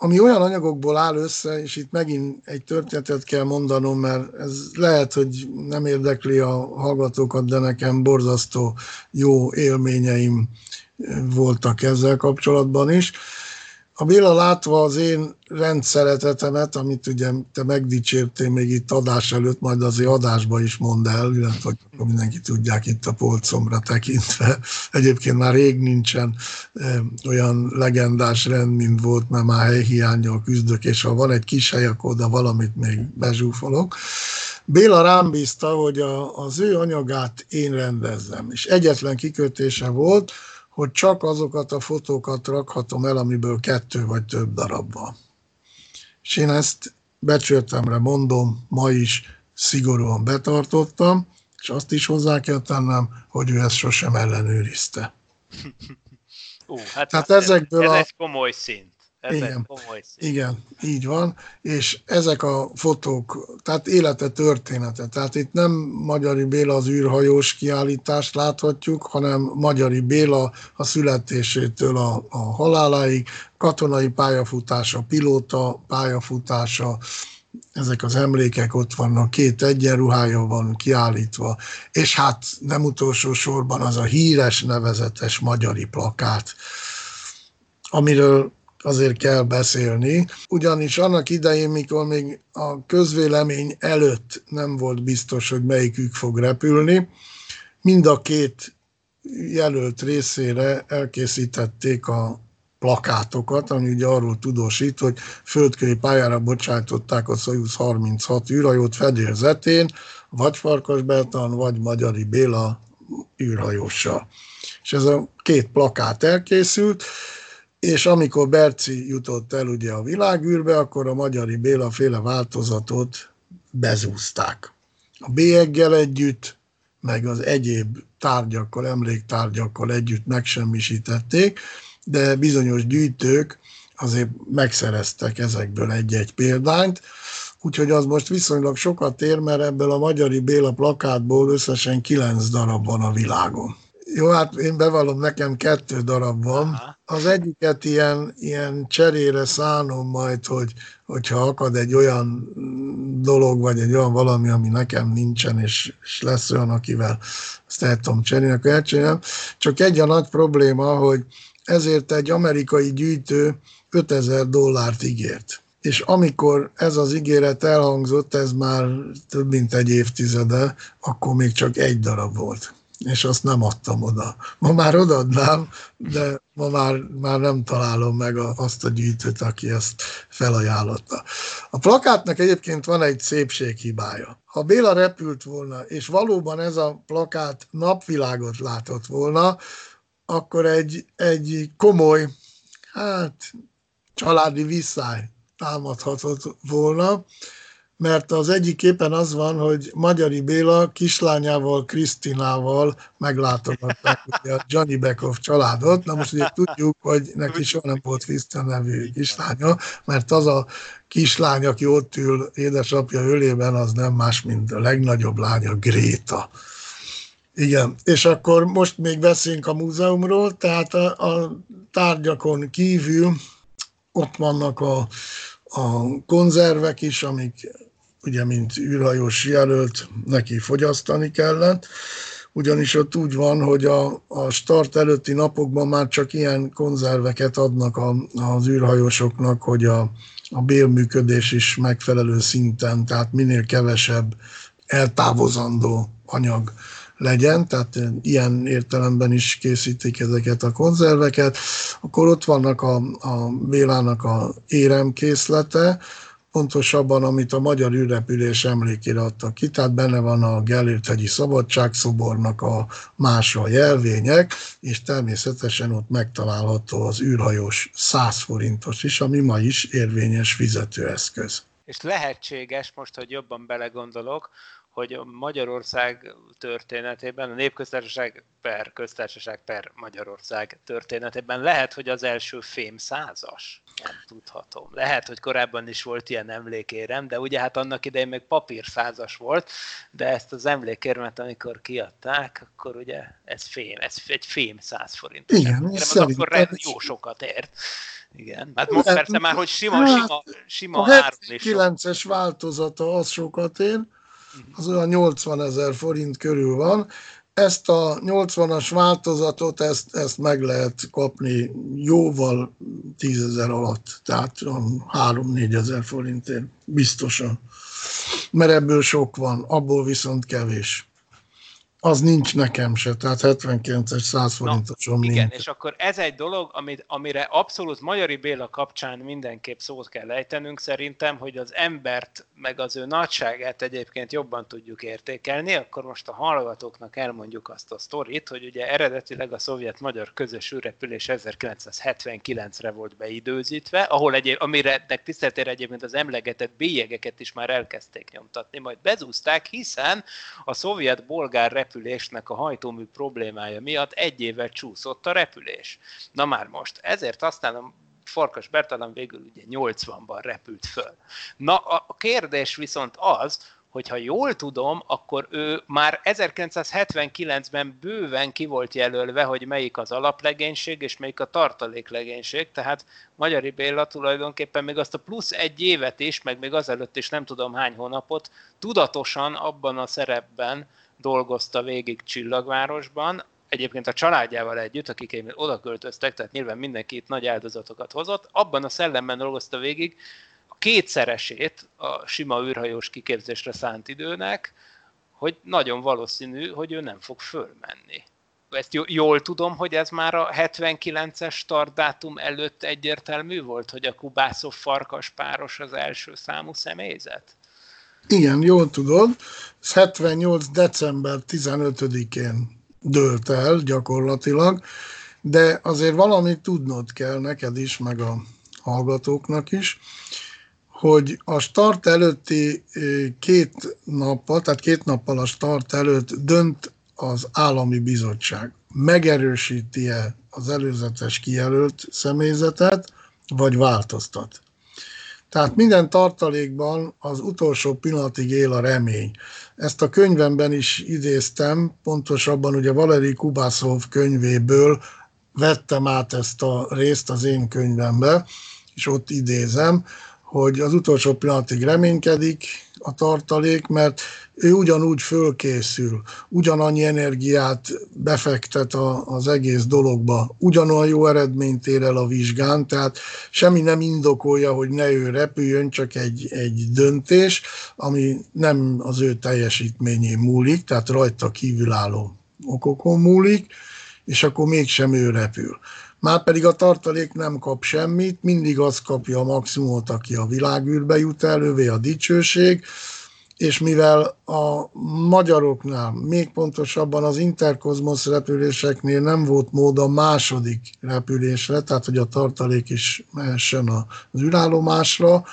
ami olyan anyagokból áll össze, és itt megint egy történetet kell mondanom, mert ez lehet, hogy nem érdekli a hallgatókat, de nekem borzasztó jó élményeim voltak ezzel kapcsolatban is. A Béla látva az én rendszeretetemet, amit ugye te megdicsértél még itt adás előtt, majd azért adásba is mond el, illetve hogy mindenki tudják itt a polcomra tekintve. Egyébként már rég nincsen e, olyan legendás rend, mint volt, mert már helyhiányjal küzdök, és ha van egy kis hely, akkor oda valamit még bezsúfolok. Béla rám bízta, hogy a, az ő anyagát én rendezzem, és egyetlen kikötése volt, hogy csak azokat a fotókat rakhatom el, amiből kettő vagy több darab van. És én ezt becsültemre mondom, ma is szigorúan betartottam, és azt is hozzá kell tennem, hogy ő ezt sosem ellenőrizte. Ú, hát Tehát ezekből ez a... egy komoly szint. Igen, komoly igen, így van, és ezek a fotók, tehát élete története, tehát itt nem Magyari Béla az űrhajós kiállítást láthatjuk, hanem Magyari Béla a születésétől a, a haláláig, katonai pályafutása, pilóta pályafutása, ezek az emlékek ott vannak, két egyenruhája van kiállítva, és hát nem utolsó sorban az a híres, nevezetes magyari plakát, amiről azért kell beszélni, ugyanis annak idején, mikor még a közvélemény előtt nem volt biztos, hogy melyikük fog repülni, mind a két jelölt részére elkészítették a plakátokat, ami ugye arról tudósít, hogy földközi pályára bocsájtották a Soyuz 36 űrhajót fedélzetén, vagy Farkas Bertan, vagy Magyari Béla űrhajóssal. És ez a két plakát elkészült, és amikor Berci jutott el ugye a világűrbe, akkor a Magyari Béla féle változatot bezúzták. A bélyeggel együtt, meg az egyéb tárgyakkal, emléktárgyakkal együtt megsemmisítették, de bizonyos gyűjtők azért megszereztek ezekből egy-egy példányt, úgyhogy az most viszonylag sokat ér, mert ebből a Magyari Béla plakátból összesen kilenc darab van a világon. Jó, hát én bevallom, nekem kettő darab van. Az egyiket ilyen, ilyen cserére szánom majd, hogy, hogyha akad egy olyan dolog, vagy egy olyan valami, ami nekem nincsen, és, és lesz olyan, akivel ezt el tudom cserélni, akkor elcserélem. Csak egy a nagy probléma, hogy ezért egy amerikai gyűjtő 5000 dollárt ígért. És amikor ez az ígéret elhangzott, ez már több mint egy évtizede, akkor még csak egy darab volt és azt nem adtam oda. Ma már odaadnám, de ma már, már nem találom meg a, azt a gyűjtőt, aki ezt felajánlotta. A plakátnak egyébként van egy szépséghibája. Ha Béla repült volna, és valóban ez a plakát napvilágot látott volna, akkor egy, egy komoly, hát családi visszáj támadhatott volna, mert az egyik képen az van, hogy Magyari Béla kislányával, Krisztinával meglátogatták [LAUGHS] ugye a Johnny Beckhoff családot. Na most ugye tudjuk, hogy neki soha nem volt Krisztina nevű kislánya, mert az a kislány, aki ott ül édesapja ölében, az nem más, mint a legnagyobb lánya, Gréta. Igen, és akkor most még beszélünk a múzeumról, tehát a, a tárgyakon kívül ott vannak a, a konzervek is, amik ugye mint űrhajós jelölt neki fogyasztani kellett, ugyanis ott úgy van, hogy a, a start előtti napokban már csak ilyen konzerveket adnak a, az űrhajósoknak, hogy a, a bélműködés is megfelelő szinten, tehát minél kevesebb eltávozandó anyag legyen, tehát ilyen értelemben is készítik ezeket a konzerveket. Akkor ott vannak a, a Bélának a éremkészlete, pontosabban, amit a magyar űrrepülés emlékére adtak ki, tehát benne van a Gellért-hegyi szabadságszobornak a mása jelvények, és természetesen ott megtalálható az űrhajós 100 forintos is, ami ma is érvényes fizetőeszköz. és lehetséges, most, hogy jobban belegondolok, hogy Magyarország történetében, a népköztársaság per köztársaság per Magyarország történetében lehet, hogy az első fém százas. Nem tudhatom. Lehet, hogy korábban is volt ilyen emlékérem, de ugye hát annak idején még papír százas volt, de ezt az emlékérmet, amikor kiadták, akkor ugye ez fém, ez egy fém száz forint. Igen, ez akkor jó sokat ért. Igen, hát most persze már, hogy sima, hát, sima, sima a 79-es változata az sokat ér, az olyan 80 ezer forint körül van. Ezt a 80-as változatot, ezt, ezt meg lehet kapni jóval 10 ezer alatt, tehát 3-4 ezer forintért biztosan. Mert ebből sok van, abból viszont kevés az nincs nekem se, tehát 79-es 100 forintoson Igen, nincs. és akkor ez egy dolog, amit, amire abszolút Magyari Béla kapcsán mindenképp szót kell ejtenünk szerintem, hogy az embert, meg az ő nagyságát egyébként jobban tudjuk értékelni, akkor most a hallgatóknak elmondjuk azt a sztorit, hogy ugye eredetileg a szovjet-magyar közös űrrepülés 1979-re volt beidőzítve, ahol egyéb, amire tiszteltére egyébként az emlegetett bélyegeket is már elkezdték nyomtatni, majd bezúzták, hiszen a szovjet-bolgár repülésnek a hajtómű problémája miatt egy évet csúszott a repülés. Na már most, ezért aztán a Farkas Bertalan végül ugye 80-ban repült föl. Na a kérdés viszont az, hogyha jól tudom, akkor ő már 1979-ben bőven ki volt jelölve, hogy melyik az alaplegénység és melyik a tartaléklegénység, tehát Magyari Béla tulajdonképpen még azt a plusz egy évet is, meg még azelőtt is nem tudom hány hónapot tudatosan abban a szerepben dolgozta végig Csillagvárosban, egyébként a családjával együtt, akik oda költöztek, tehát nyilván mindenki itt nagy áldozatokat hozott, abban a szellemben dolgozta végig a kétszeresét a sima űrhajós kiképzésre szánt időnek, hogy nagyon valószínű, hogy ő nem fog fölmenni. Ezt jól tudom, hogy ez már a 79-es startdátum előtt egyértelmű volt, hogy a Kubászov farkas páros az első számú személyzet? Igen, jól tudod. 78. december 15-én dőlt el gyakorlatilag, de azért valamit tudnod kell neked is, meg a hallgatóknak is, hogy a start előtti két nappal, tehát két nappal a start előtt dönt az állami bizottság. Megerősíti-e az előzetes kijelölt személyzetet, vagy változtat. Tehát minden tartalékban az utolsó pillanatig él a remény. Ezt a könyvemben is idéztem, pontosabban ugye Valeri Kubászov könyvéből vettem át ezt a részt az én könyvembe, és ott idézem, hogy az utolsó pillanatig reménykedik a tartalék, mert ő ugyanúgy fölkészül, ugyanannyi energiát befektet a, az egész dologba, ugyanolyan jó eredményt ér el a vizsgán, tehát semmi nem indokolja, hogy ne ő repüljön, csak egy, egy döntés, ami nem az ő teljesítményén múlik, tehát rajta kívülálló okokon múlik, és akkor mégsem ő repül. Már pedig a tartalék nem kap semmit, mindig az kapja a maximumot, aki a világűrbe jut elővé, a dicsőség, és mivel a magyaroknál, még pontosabban az interkozmosz repüléseknél nem volt mód a második repülésre, tehát hogy a tartalék is mehessen az űrállomásra,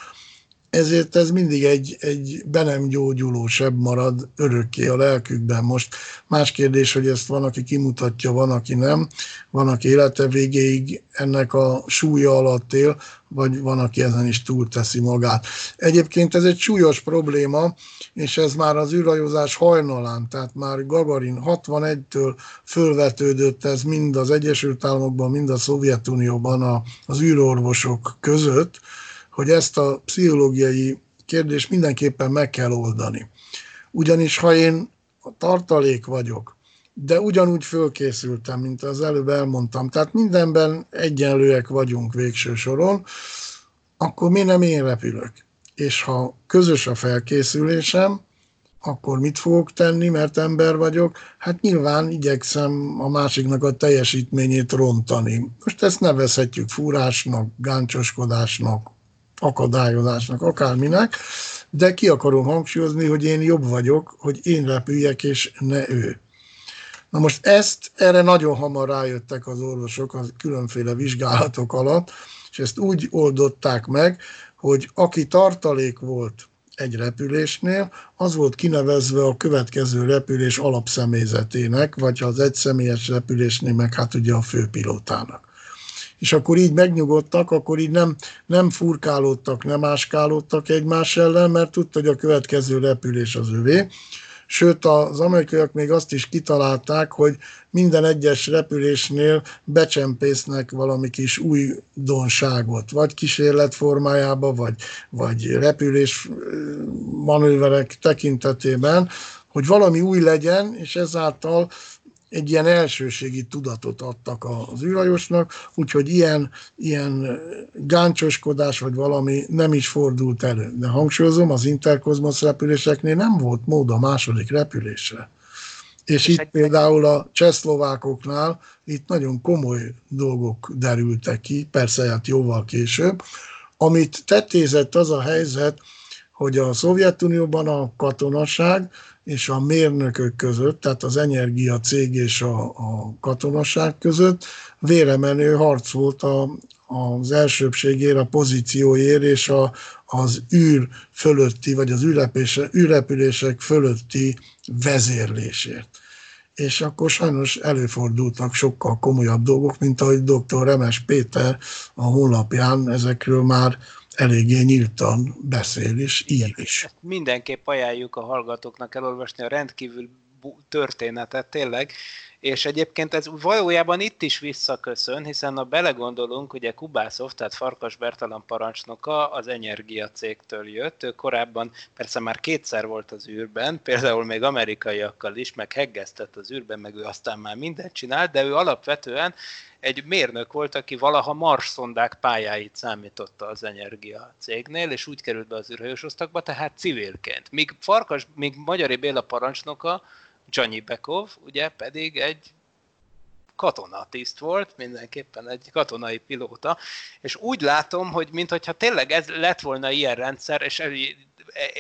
ezért ez mindig egy, egy be nem gyógyuló sebb marad örökké a lelkükben. Most más kérdés, hogy ezt van, aki kimutatja, van, aki nem, van, aki élete végéig ennek a súlya alatt él, vagy van, aki ezen is túlteszi magát. Egyébként ez egy súlyos probléma, és ez már az űrhajózás hajnalán, tehát már Gagarin 61-től fölvetődött ez mind az Egyesült Államokban, mind a Szovjetunióban az űrorvosok között, hogy ezt a pszichológiai kérdést mindenképpen meg kell oldani. Ugyanis ha én a tartalék vagyok, de ugyanúgy fölkészültem, mint az előbb elmondtam, tehát mindenben egyenlőek vagyunk végső soron, akkor mi nem én repülök? És ha közös a felkészülésem, akkor mit fogok tenni, mert ember vagyok? Hát nyilván igyekszem a másiknak a teljesítményét rontani. Most ezt nevezhetjük fúrásnak, gáncsoskodásnak, akadályozásnak, akárminek, de ki akarom hangsúlyozni, hogy én jobb vagyok, hogy én repüljek, és ne ő. Na most ezt, erre nagyon hamar rájöttek az orvosok a különféle vizsgálatok alatt, és ezt úgy oldották meg, hogy aki tartalék volt egy repülésnél, az volt kinevezve a következő repülés alapszemélyzetének, vagy az egyszemélyes repülésnél meg hát ugye a főpilótának. És akkor így megnyugodtak, akkor így nem, nem furkálódtak, nem áskálódtak egymás ellen, mert tudta, hogy a következő repülés az övé. Sőt, az amerikaiak még azt is kitalálták, hogy minden egyes repülésnél becsempésznek valami kis újdonságot, vagy kísérlet formájába, vagy, vagy repülés manőverek tekintetében, hogy valami új legyen, és ezáltal egy ilyen elsőségi tudatot adtak az űrhajósnak, úgyhogy ilyen, ilyen gáncsoskodás vagy valami nem is fordult elő. De hangsúlyozom, az interkozmosz repüléseknél nem volt mód a második repülésre. És, és itt egy... például a csehszlovákoknál itt nagyon komoly dolgok derültek ki, persze hát jóval később. Amit tettézett az a helyzet, hogy a Szovjetunióban a katonaság és a mérnökök között, tehát az energia cég és a, a katonaság között véremenő harc volt a, az elsőbségért, a pozícióért és a, az űr fölötti, vagy az űrrepülések fölötti vezérlésért. És akkor sajnos előfordultak sokkal komolyabb dolgok, mint ahogy dr. Remes Péter a honlapján ezekről már eléggé nyíltan beszél is, ír is. Mindenképp ajánljuk a hallgatóknak elolvasni a rendkívül történetet, tényleg, és egyébként ez valójában itt is visszaköszön, hiszen ha belegondolunk, ugye Kubászov, tehát Farkas Bertalan parancsnoka az Energia cégtől jött, ő korábban persze már kétszer volt az űrben, például még amerikaiakkal is, meg heggeztett az űrben, meg ő aztán már mindent csinált, de ő alapvetően egy mérnök volt, aki valaha Mars szondák pályáit számította az Energia cégnél, és úgy került be az űrhajósosztakba, tehát civilként. Míg Farkas, míg Magyari Béla parancsnoka, Johnny Bekov, ugye pedig egy katonatiszt volt, mindenképpen egy katonai pilóta, és úgy látom, hogy mintha tényleg ez lett volna ilyen rendszer, és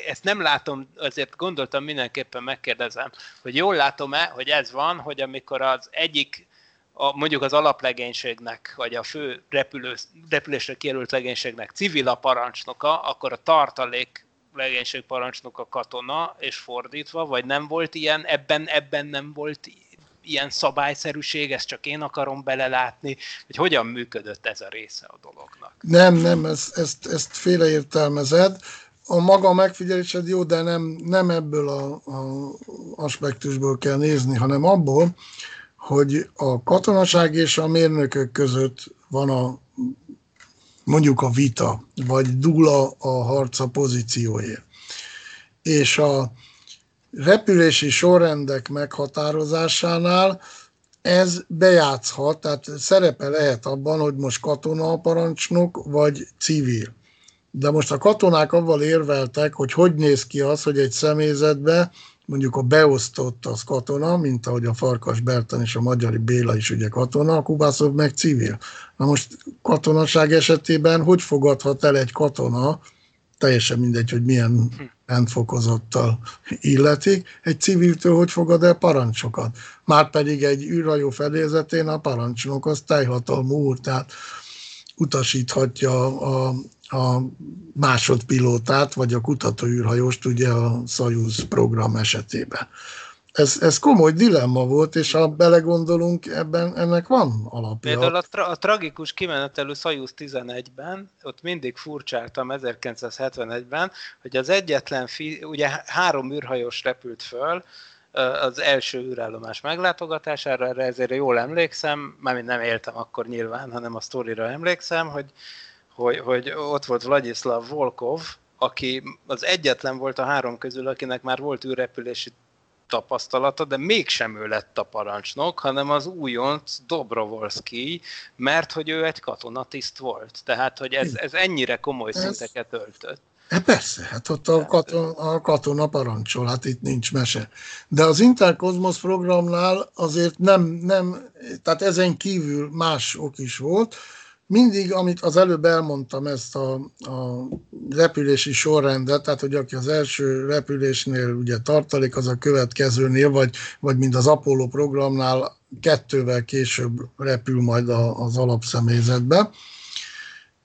ezt nem látom, azért gondoltam mindenképpen megkérdezem, hogy jól látom-e, hogy ez van, hogy amikor az egyik a, mondjuk az alaplegénységnek, vagy a fő repülő, repülésre kijelölt legénységnek civil a parancsnoka, akkor a tartalék legénység parancsnoka katona, és fordítva, vagy nem volt ilyen, ebben, ebben nem volt ilyen szabályszerűség, ezt csak én akarom belelátni, hogy hogyan működött ez a része a dolognak. Nem, nem, ezt, ezt, ezt félreértelmezed. A maga megfigyelésed jó, de nem, nem ebből a, a aspektusból kell nézni, hanem abból, hogy a katonaság és a mérnökök között van a mondjuk a vita, vagy dula a harca pozícióért. És a repülési sorrendek meghatározásánál ez bejátszhat, tehát szerepe lehet abban, hogy most katona a parancsnok, vagy civil. De most a katonák avval érveltek, hogy hogy néz ki az, hogy egy személyzetbe mondjuk a beosztott az katona, mint ahogy a Farkas Bertan és a Magyari Béla is ugye katona, a Kubászov meg civil. Na most katonaság esetében hogy fogadhat el egy katona, teljesen mindegy, hogy milyen rendfokozottal illetik, egy civiltől hogy fogad el parancsokat. Márpedig egy űrhajó fedélzetén a parancsnok az teljhatalmú úr, tehát utasíthatja a, a másodpilótát, vagy a kutatóűrhajóst ugye a Soyuz program esetében. Ez, ez komoly dilemma volt, és ha belegondolunk, ebben ennek van alapja. Például a, tra- a tragikus kimenetelő Soyuz 11-ben, ott mindig furcsáltam 1971-ben, hogy az egyetlen, fi- ugye három űrhajós repült föl, az első űrállomás meglátogatására, erre ezért jól emlékszem, mármint nem éltem akkor nyilván, hanem a sztorira emlékszem, hogy hogy, hogy ott volt Vladislav Volkov, aki az egyetlen volt a három közül, akinek már volt űrrepülési tapasztalata, de mégsem ő lett a parancsnok, hanem az újonc Dobrovolski, mert hogy ő egy katonatiszt volt. Tehát, hogy ez, ez ennyire komoly ez... szinteket öltött. E persze, hát ott a katona, a katona parancsol, hát itt nincs mese. De az Interkozmos programnál azért nem, nem, tehát ezen kívül más ok is volt, mindig, amit az előbb elmondtam, ezt a, a repülési sorrendet, tehát hogy aki az első repülésnél ugye tartalék, az a következőnél, vagy, vagy mint az Apollo programnál kettővel később repül majd a, az alapszemélyzetbe.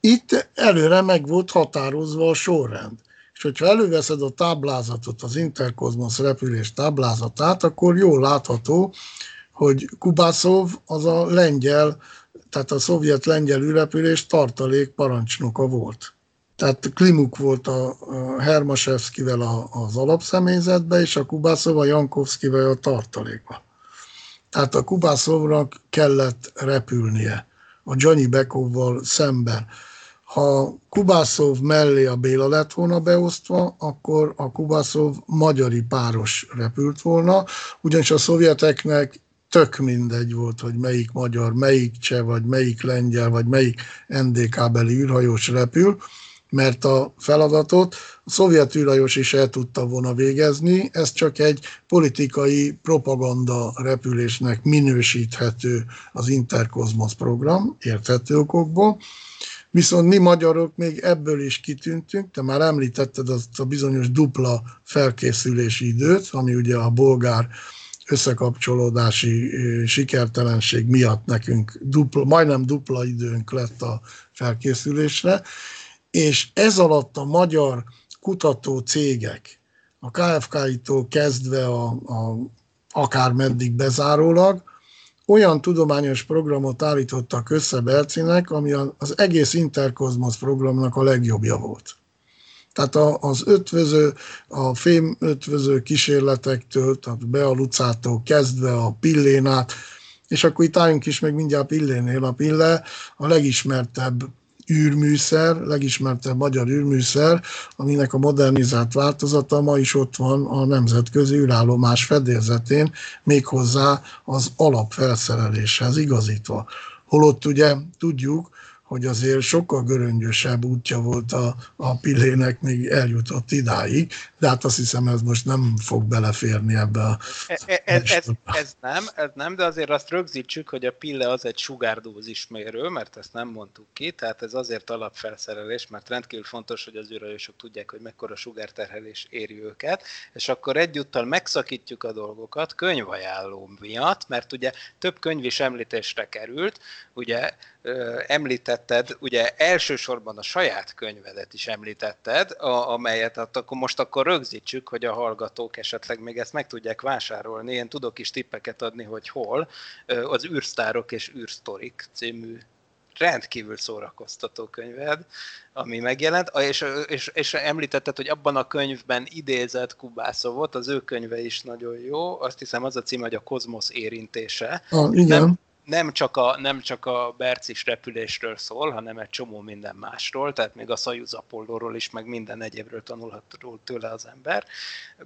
Itt előre meg volt határozva a sorrend. És hogyha előveszed a táblázatot, az Interkozmosz repülés táblázatát, akkor jól látható, hogy Kubászov az a lengyel, tehát a szovjet lengyel űrrepülés tartalék parancsnoka volt. Tehát Klimuk volt a Hermasevszkivel az alapszemélyzetbe, és a Kubászov a Jankovszkivel a tartalékba. Tehát a Kubászovnak kellett repülnie a Johnny Bekovval szemben. Ha Kubászov mellé a Béla lett volna beosztva, akkor a Kubászov magyari páros repült volna, ugyanis a szovjeteknek tök mindegy volt, hogy melyik magyar, melyik cseh, vagy melyik lengyel, vagy melyik NDK-beli űrhajós repül, mert a feladatot a szovjet űrhajós is el tudta volna végezni, ez csak egy politikai propaganda repülésnek minősíthető az Interkozmosz program, érthető okokból, Viszont mi magyarok még ebből is kitűntünk, te már említetted azt a bizonyos dupla felkészülési időt, ami ugye a bolgár összekapcsolódási sikertelenség miatt nekünk dupla, majdnem dupla időnk lett a felkészülésre, és ez alatt a magyar kutató cégek, a KFK-tól kezdve a, a akár meddig bezárólag, olyan tudományos programot állítottak össze Bercinek, ami az egész Interkozmosz programnak a legjobbja volt. Tehát az ötvöző, a fém ötvöző kísérletektől, tehát Bealucától kezdve a pillénát, és akkor itt álljunk is meg mindjárt pillénél. A pille a legismertebb űrműszer, legismertebb magyar űrműszer, aminek a modernizált változata ma is ott van a nemzetközi űrállomás fedélzetén, méghozzá az alapfelszereléshez igazítva. Holott ugye tudjuk, hogy azért sokkal göröngyösebb útja volt a, a pillének, még eljutott idáig, de hát azt hiszem ez most nem fog beleférni ebbe a... Ez, e, ez, ez, ez nem, ez nem, de azért azt rögzítsük, hogy a pille az egy sugárdózismérő, mert ezt nem mondtuk ki, tehát ez azért alapfelszerelés, mert rendkívül fontos, hogy az űrhajósok tudják, hogy mekkora sugárterhelés éri őket, és akkor egyúttal megszakítjuk a dolgokat könyvajánló miatt, mert ugye több könyv is említésre került, ugye említetted, ugye elsősorban a saját könyvedet is említetted, a, amelyet hát akkor most akkor rögzítsük, hogy a hallgatók esetleg még ezt meg tudják vásárolni. Én tudok is tippeket adni, hogy hol. Az űrsztárok és űrsztorik című rendkívül szórakoztató könyved, ami megjelent, és, és, és említetted, hogy abban a könyvben idézett Kubászovot, az ő könyve is nagyon jó, azt hiszem az a cím, hogy a kozmosz érintése. Ah, igen. Nem, nem csak, a, nem csak a bercis repülésről szól, hanem egy csomó minden másról, tehát még a Szajuz Apollóról is, meg minden egyébről tanulhat tőle az ember,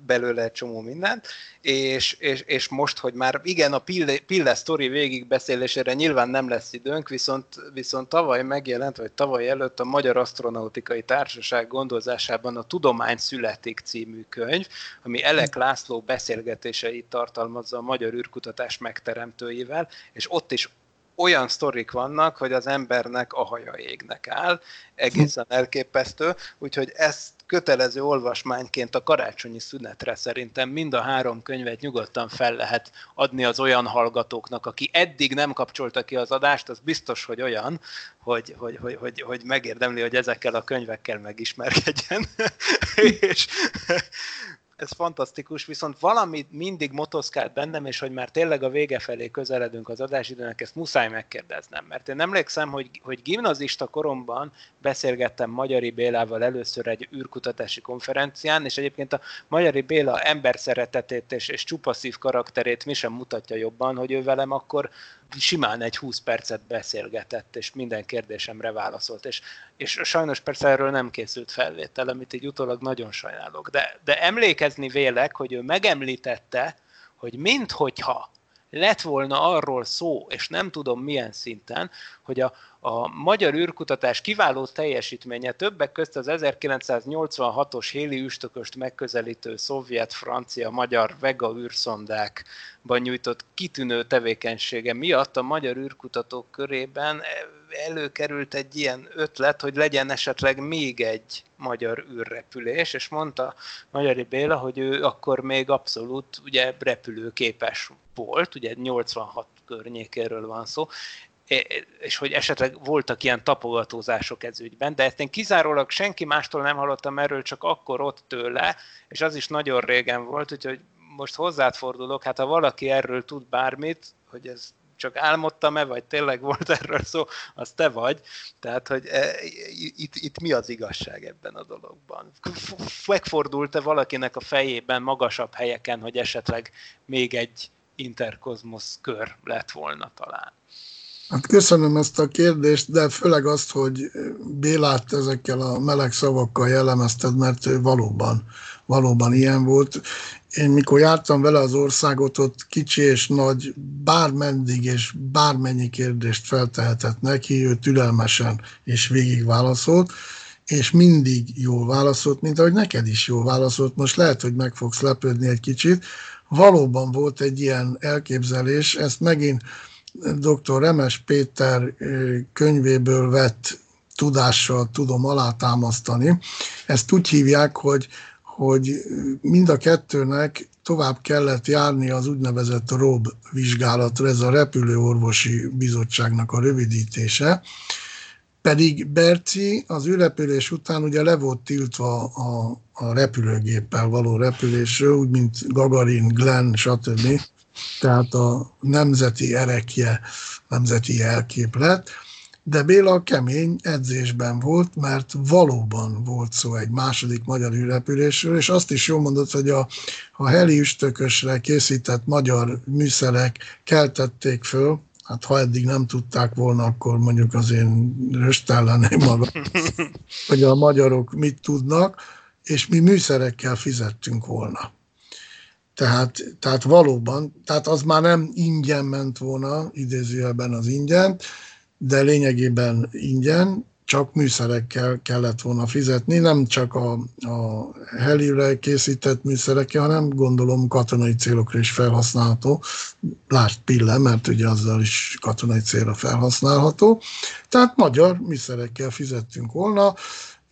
belőle egy csomó mindent, és, és, és most, hogy már igen, a Pille, Pille sztori végigbeszélésére nyilván nem lesz időnk, viszont, viszont tavaly megjelent, vagy tavaly előtt a Magyar Asztronautikai Társaság gondozásában a Tudomány születik című könyv, ami Elek László beszélgetéseit tartalmazza a magyar űrkutatás megteremtőivel, és ott is olyan sztorik vannak, hogy az embernek a haja égnek áll, egészen [LAUGHS] elképesztő, úgyhogy ezt kötelező olvasmányként a karácsonyi szünetre szerintem mind a három könyvet nyugodtan fel lehet adni az olyan hallgatóknak, aki eddig nem kapcsolta ki az adást, az biztos, hogy olyan, hogy, hogy, hogy, hogy, hogy megérdemli, hogy ezekkel a könyvekkel megismerkedjen. [LAUGHS] és ez fantasztikus, viszont valami mindig motoszkált bennem, és hogy már tényleg a vége felé közeledünk az adásidőnek, ezt muszáj megkérdeznem, mert én emlékszem, hogy, hogy gimnazista koromban beszélgettem Magyari Bélával először egy űrkutatási konferencián, és egyébként a Magyari Béla ember szeretetét és, és csupaszív karakterét mi sem mutatja jobban, hogy ő velem akkor simán egy 20 percet beszélgetett, és minden kérdésemre válaszolt, és, és sajnos persze erről nem készült felvétel, amit így utólag nagyon sajnálok, de, de emlékezni vélek, hogy ő megemlítette, hogy minthogyha lett volna arról szó, és nem tudom milyen szinten, hogy a, a magyar űrkutatás kiváló teljesítménye többek közt az 1986-os héli üstököst megközelítő szovjet-francia-magyar Vega űrszondákban nyújtott kitűnő tevékenysége miatt a magyar űrkutatók körében előkerült egy ilyen ötlet, hogy legyen esetleg még egy magyar űrrepülés, és mondta Magyari Béla, hogy ő akkor még abszolút ugye repülőképes volt, ugye 86 környékéről van szó, és hogy esetleg voltak ilyen tapogatózások ez ügyben, de ezt én kizárólag senki mástól nem hallottam erről, csak akkor ott tőle, és az is nagyon régen volt, úgyhogy most hozzád fordulok, hát ha valaki erről tud bármit, hogy ez csak álmodtam-e, vagy tényleg volt erről szó, az te vagy. Tehát, hogy e, itt, itt mi az igazság ebben a dologban? Megfordult-e valakinek a fejében magasabb helyeken, hogy esetleg még egy interkozmosz kör lett volna talán? Hát köszönöm ezt a kérdést, de főleg azt, hogy Bélát ezekkel a meleg szavakkal jellemezted, mert ő valóban, valóban ilyen volt. Én mikor jártam vele az országot, ott kicsi és nagy, bármeddig és bármennyi kérdést feltehetett neki, ő türelmesen és végig válaszolt, és mindig jól válaszolt, mint ahogy neked is jól válaszolt. Most lehet, hogy meg fogsz lepődni egy kicsit. Valóban volt egy ilyen elképzelés, ezt megint dr. Remes Péter könyvéből vett tudással tudom alátámasztani. Ezt úgy hívják, hogy, hogy mind a kettőnek tovább kellett járni az úgynevezett ROB vizsgálatra, ez a Repülőorvosi Bizottságnak a rövidítése, pedig Berci az ürepülés után ugye le volt tiltva a, a repülőgéppel való repülésről, úgy mint Gagarin, Glenn, stb. Tehát a nemzeti erekje, nemzeti elképlet, de Béla kemény edzésben volt, mert valóban volt szó egy második magyar űrrepülésről, és azt is jól mondott, hogy a, a heli üstökösre készített magyar műszerek keltették föl, hát ha eddig nem tudták volna, akkor mondjuk az én röstelleném magam, [LAUGHS] hogy a magyarok mit tudnak, és mi műszerekkel fizettünk volna. Tehát, tehát valóban, tehát az már nem ingyen ment volna, idézőjelben az ingyen, de lényegében ingyen, csak műszerekkel kellett volna fizetni, nem csak a, a helire készített műszerekkel, hanem gondolom katonai célokra is felhasználható. Lásd Pille, mert ugye azzal is katonai célra felhasználható. Tehát magyar műszerekkel fizettünk volna,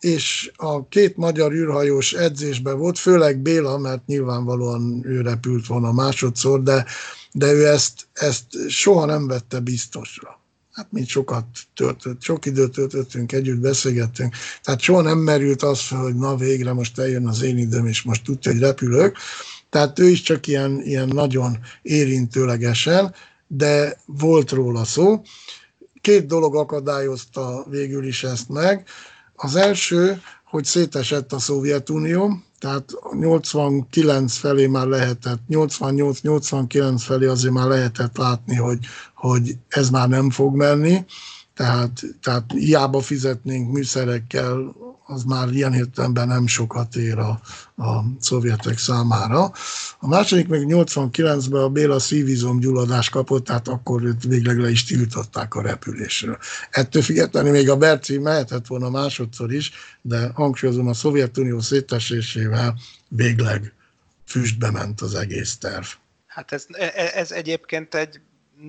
és a két magyar űrhajós edzésben volt, főleg Béla, mert nyilvánvalóan ő repült volna másodszor, de, de ő ezt, ezt soha nem vette biztosra. Hát mi sokat töltött, sok időt töltöttünk együtt, beszélgettünk. Tehát soha nem merült az, hogy na végre most eljön az én időm, és most tudja, hogy repülök. Tehát ő is csak ilyen, ilyen nagyon érintőlegesen, de volt róla szó. Két dolog akadályozta végül is ezt meg. Az első, hogy szétesett a Szovjetunió, tehát 89 felé már lehetett, 88-89 felé azért már lehetett látni, hogy, hogy ez már nem fog menni, tehát, tehát hiába fizetnénk műszerekkel, az már ilyen értelemben nem sokat ér a, a szovjetek számára. A második meg 89-ben a Béla szívizom gyulladás kapott, tehát akkor őt végleg le is tiltották a repülésről. Ettől függetlenül még a Berci mehetett volna másodszor is, de hangsúlyozom a Szovjetunió szétesésével végleg füstbe ment az egész terv. Hát ez, e, ez egyébként egy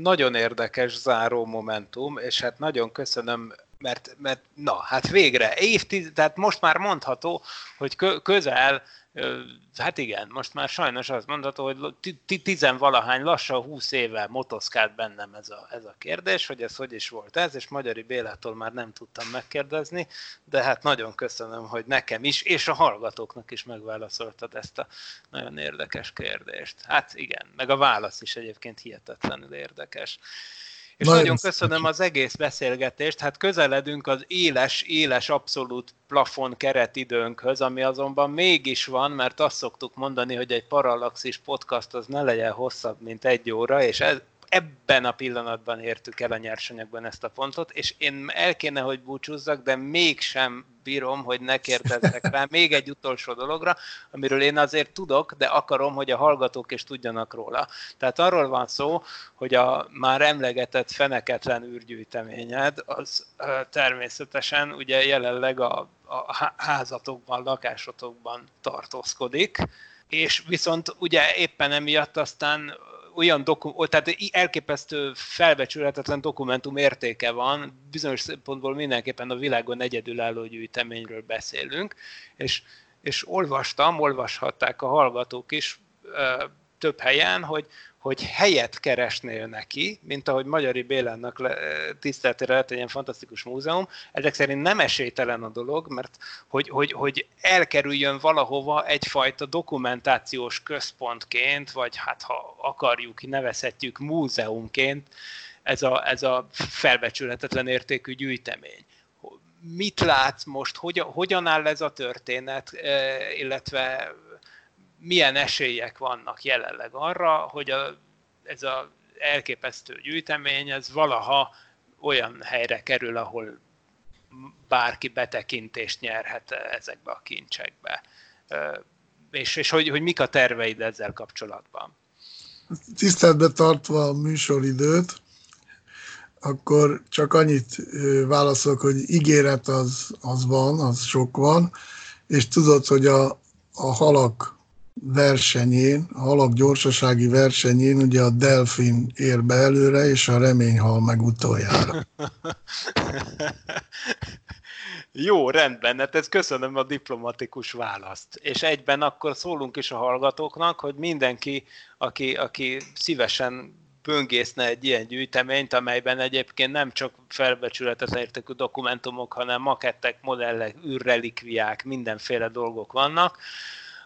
nagyon érdekes záró momentum, és hát nagyon köszönöm mert, mert na, hát végre, évtiz, tehát most már mondható, hogy közel, hát igen, most már sajnos azt mondható, hogy tizenvalahány, lassan húsz éve motoszkált bennem ez a, ez a kérdés, hogy ez hogy is volt ez, és Magyari Bélától már nem tudtam megkérdezni, de hát nagyon köszönöm, hogy nekem is, és a hallgatóknak is megválaszoltad ezt a nagyon érdekes kérdést. Hát igen, meg a válasz is egyébként hihetetlenül érdekes. És nagyon, nagyon köszönöm az egész beszélgetést. Hát közeledünk az éles, éles abszolút plafon keretidőnkhöz, ami azonban mégis van, mert azt szoktuk mondani, hogy egy parallaxis podcast az ne legyen hosszabb, mint egy óra, és ez, ebben a pillanatban értük el a nyersanyagban ezt a pontot, és én el kéne, hogy búcsúzzak, de mégsem bírom, hogy ne kérdezzek rá még egy utolsó dologra, amiről én azért tudok, de akarom, hogy a hallgatók is tudjanak róla. Tehát arról van szó, hogy a már emlegetett feneketlen űrgyűjteményed, az természetesen ugye jelenleg a, a házatokban, lakásotokban tartózkodik, és viszont ugye éppen emiatt aztán olyan dokum, tehát elképesztő felbecsülhetetlen dokumentum értéke van, bizonyos szempontból mindenképpen a világon egyedülálló gyűjteményről beszélünk, és, és olvastam, olvashatták a hallgatók is több helyen, hogy, hogy helyet keresnél neki, mint ahogy Magyari Bélának le, tiszteltére lett egy ilyen fantasztikus múzeum, ezek szerint nem esélytelen a dolog, mert hogy, hogy, hogy elkerüljön valahova egyfajta dokumentációs központként, vagy hát ha akarjuk, nevezhetjük múzeumként, ez a, ez a felbecsülhetetlen értékű gyűjtemény. Mit látsz most, hogyan, hogyan áll ez a történet, eh, illetve milyen esélyek vannak jelenleg arra, hogy a, ez az elképesztő gyűjtemény, ez valaha olyan helyre kerül, ahol bárki betekintést nyerhet ezekbe a kincsekbe. És, és hogy, hogy mik a terveid ezzel kapcsolatban? Tiszteletbe tartva a műsoridőt, akkor csak annyit válaszolok, hogy ígéret az, az van, az sok van, és tudod, hogy a, a halak versenyén, a halak gyorsasági versenyén ugye a delfin ér be előre, és a remény hal meg utoljára. [LAUGHS] Jó, rendben, hát ez köszönöm a diplomatikus választ. És egyben akkor szólunk is a hallgatóknak, hogy mindenki, aki, aki szívesen böngészne egy ilyen gyűjteményt, amelyben egyébként nem csak felbecsületetlen értékű dokumentumok, hanem makettek, modellek, űrrelikviák, mindenféle dolgok vannak,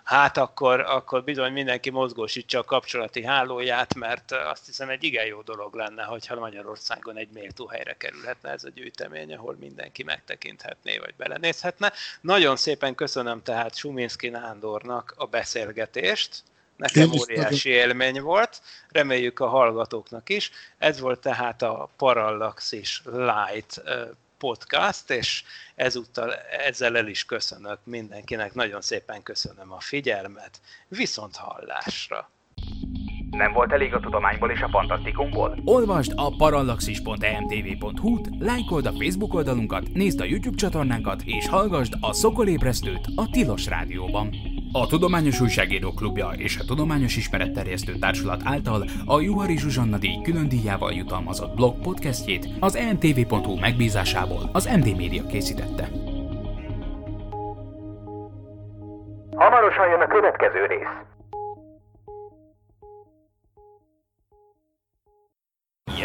hát akkor, akkor bizony mindenki mozgósítsa a kapcsolati hálóját, mert azt hiszem egy igen jó dolog lenne, hogyha Magyarországon egy méltó helyre kerülhetne ez a gyűjtemény, ahol mindenki megtekinthetné, vagy belenézhetne. Nagyon szépen köszönöm tehát Suminski Nándornak a beszélgetést, Nekem óriási élmény volt, reméljük a hallgatóknak is. Ez volt tehát a Parallaxis Light podcast, és ezúttal ezzel el is köszönök mindenkinek, nagyon szépen köszönöm a figyelmet, viszont hallásra! Nem volt elég a tudományból és a fantasztikumból? Olvasd a parallaxis.emtv.hu-t, lájkold a Facebook oldalunkat, nézd a YouTube csatornánkat, és hallgassd a Szokolébresztőt a Tilos Rádióban. A Tudományos Újságíró Klubja és a Tudományos Ismeretterjesztő Társulat által a Juhari Zsuzsanna díj külön díjával jutalmazott blog podcastjét az emtv.hu megbízásából az MD Media készítette. Hamarosan jön a következő rész.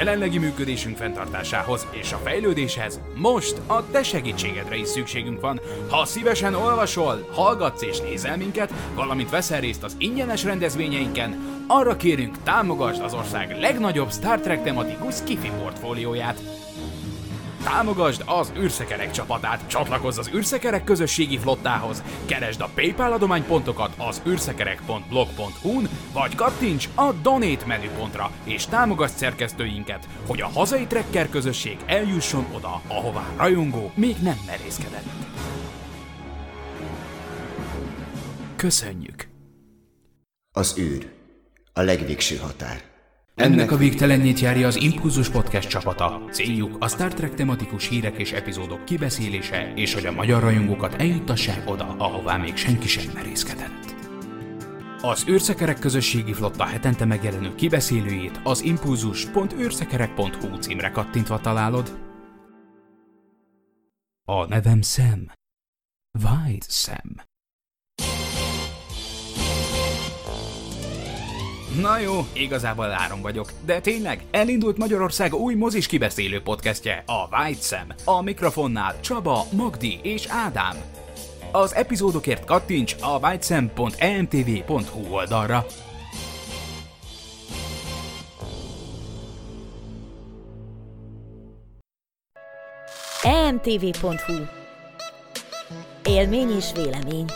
Jelenlegi működésünk fenntartásához és a fejlődéshez most a te segítségedre is szükségünk van. Ha szívesen olvasol, hallgatsz és nézel minket, valamint veszel részt az ingyenes rendezvényeinken, arra kérünk támogasd az ország legnagyobb Star Trek tematikus kifi portfólióját. Támogasd az űrszekerek csapatát, csatlakozz az űrszekerek közösségi flottához, keresd a PayPal adománypontokat az űrszekerek.blog.hu-n, vagy kattints a Donate menüpontra, és támogasd szerkesztőinket, hogy a hazai trekker közösség eljusson oda, ahová rajongó még nem merészkedett. Köszönjük! Az űr. A legvégső határ. Ennek a végtelenjét járja az Impulzus Podcast csapata. Céljuk a Star Trek tematikus hírek és epizódok kibeszélése, és hogy a magyar rajongókat eljuttassák oda, ahová még senki sem merészkedett. Az űrszekerek közösségi flotta hetente megjelenő kibeszélőjét az impulzus.űrszekerek.hu címre kattintva találod. A nevem Sam. White Sam. Na jó, igazából áron vagyok, de tényleg, elindult Magyarország új mozis kibeszélő podcastje, a White Sam. A mikrofonnál Csaba, Magdi és Ádám. Az epizódokért kattints a whitesam.emtv.hu oldalra. emtv.hu Élmény és vélemény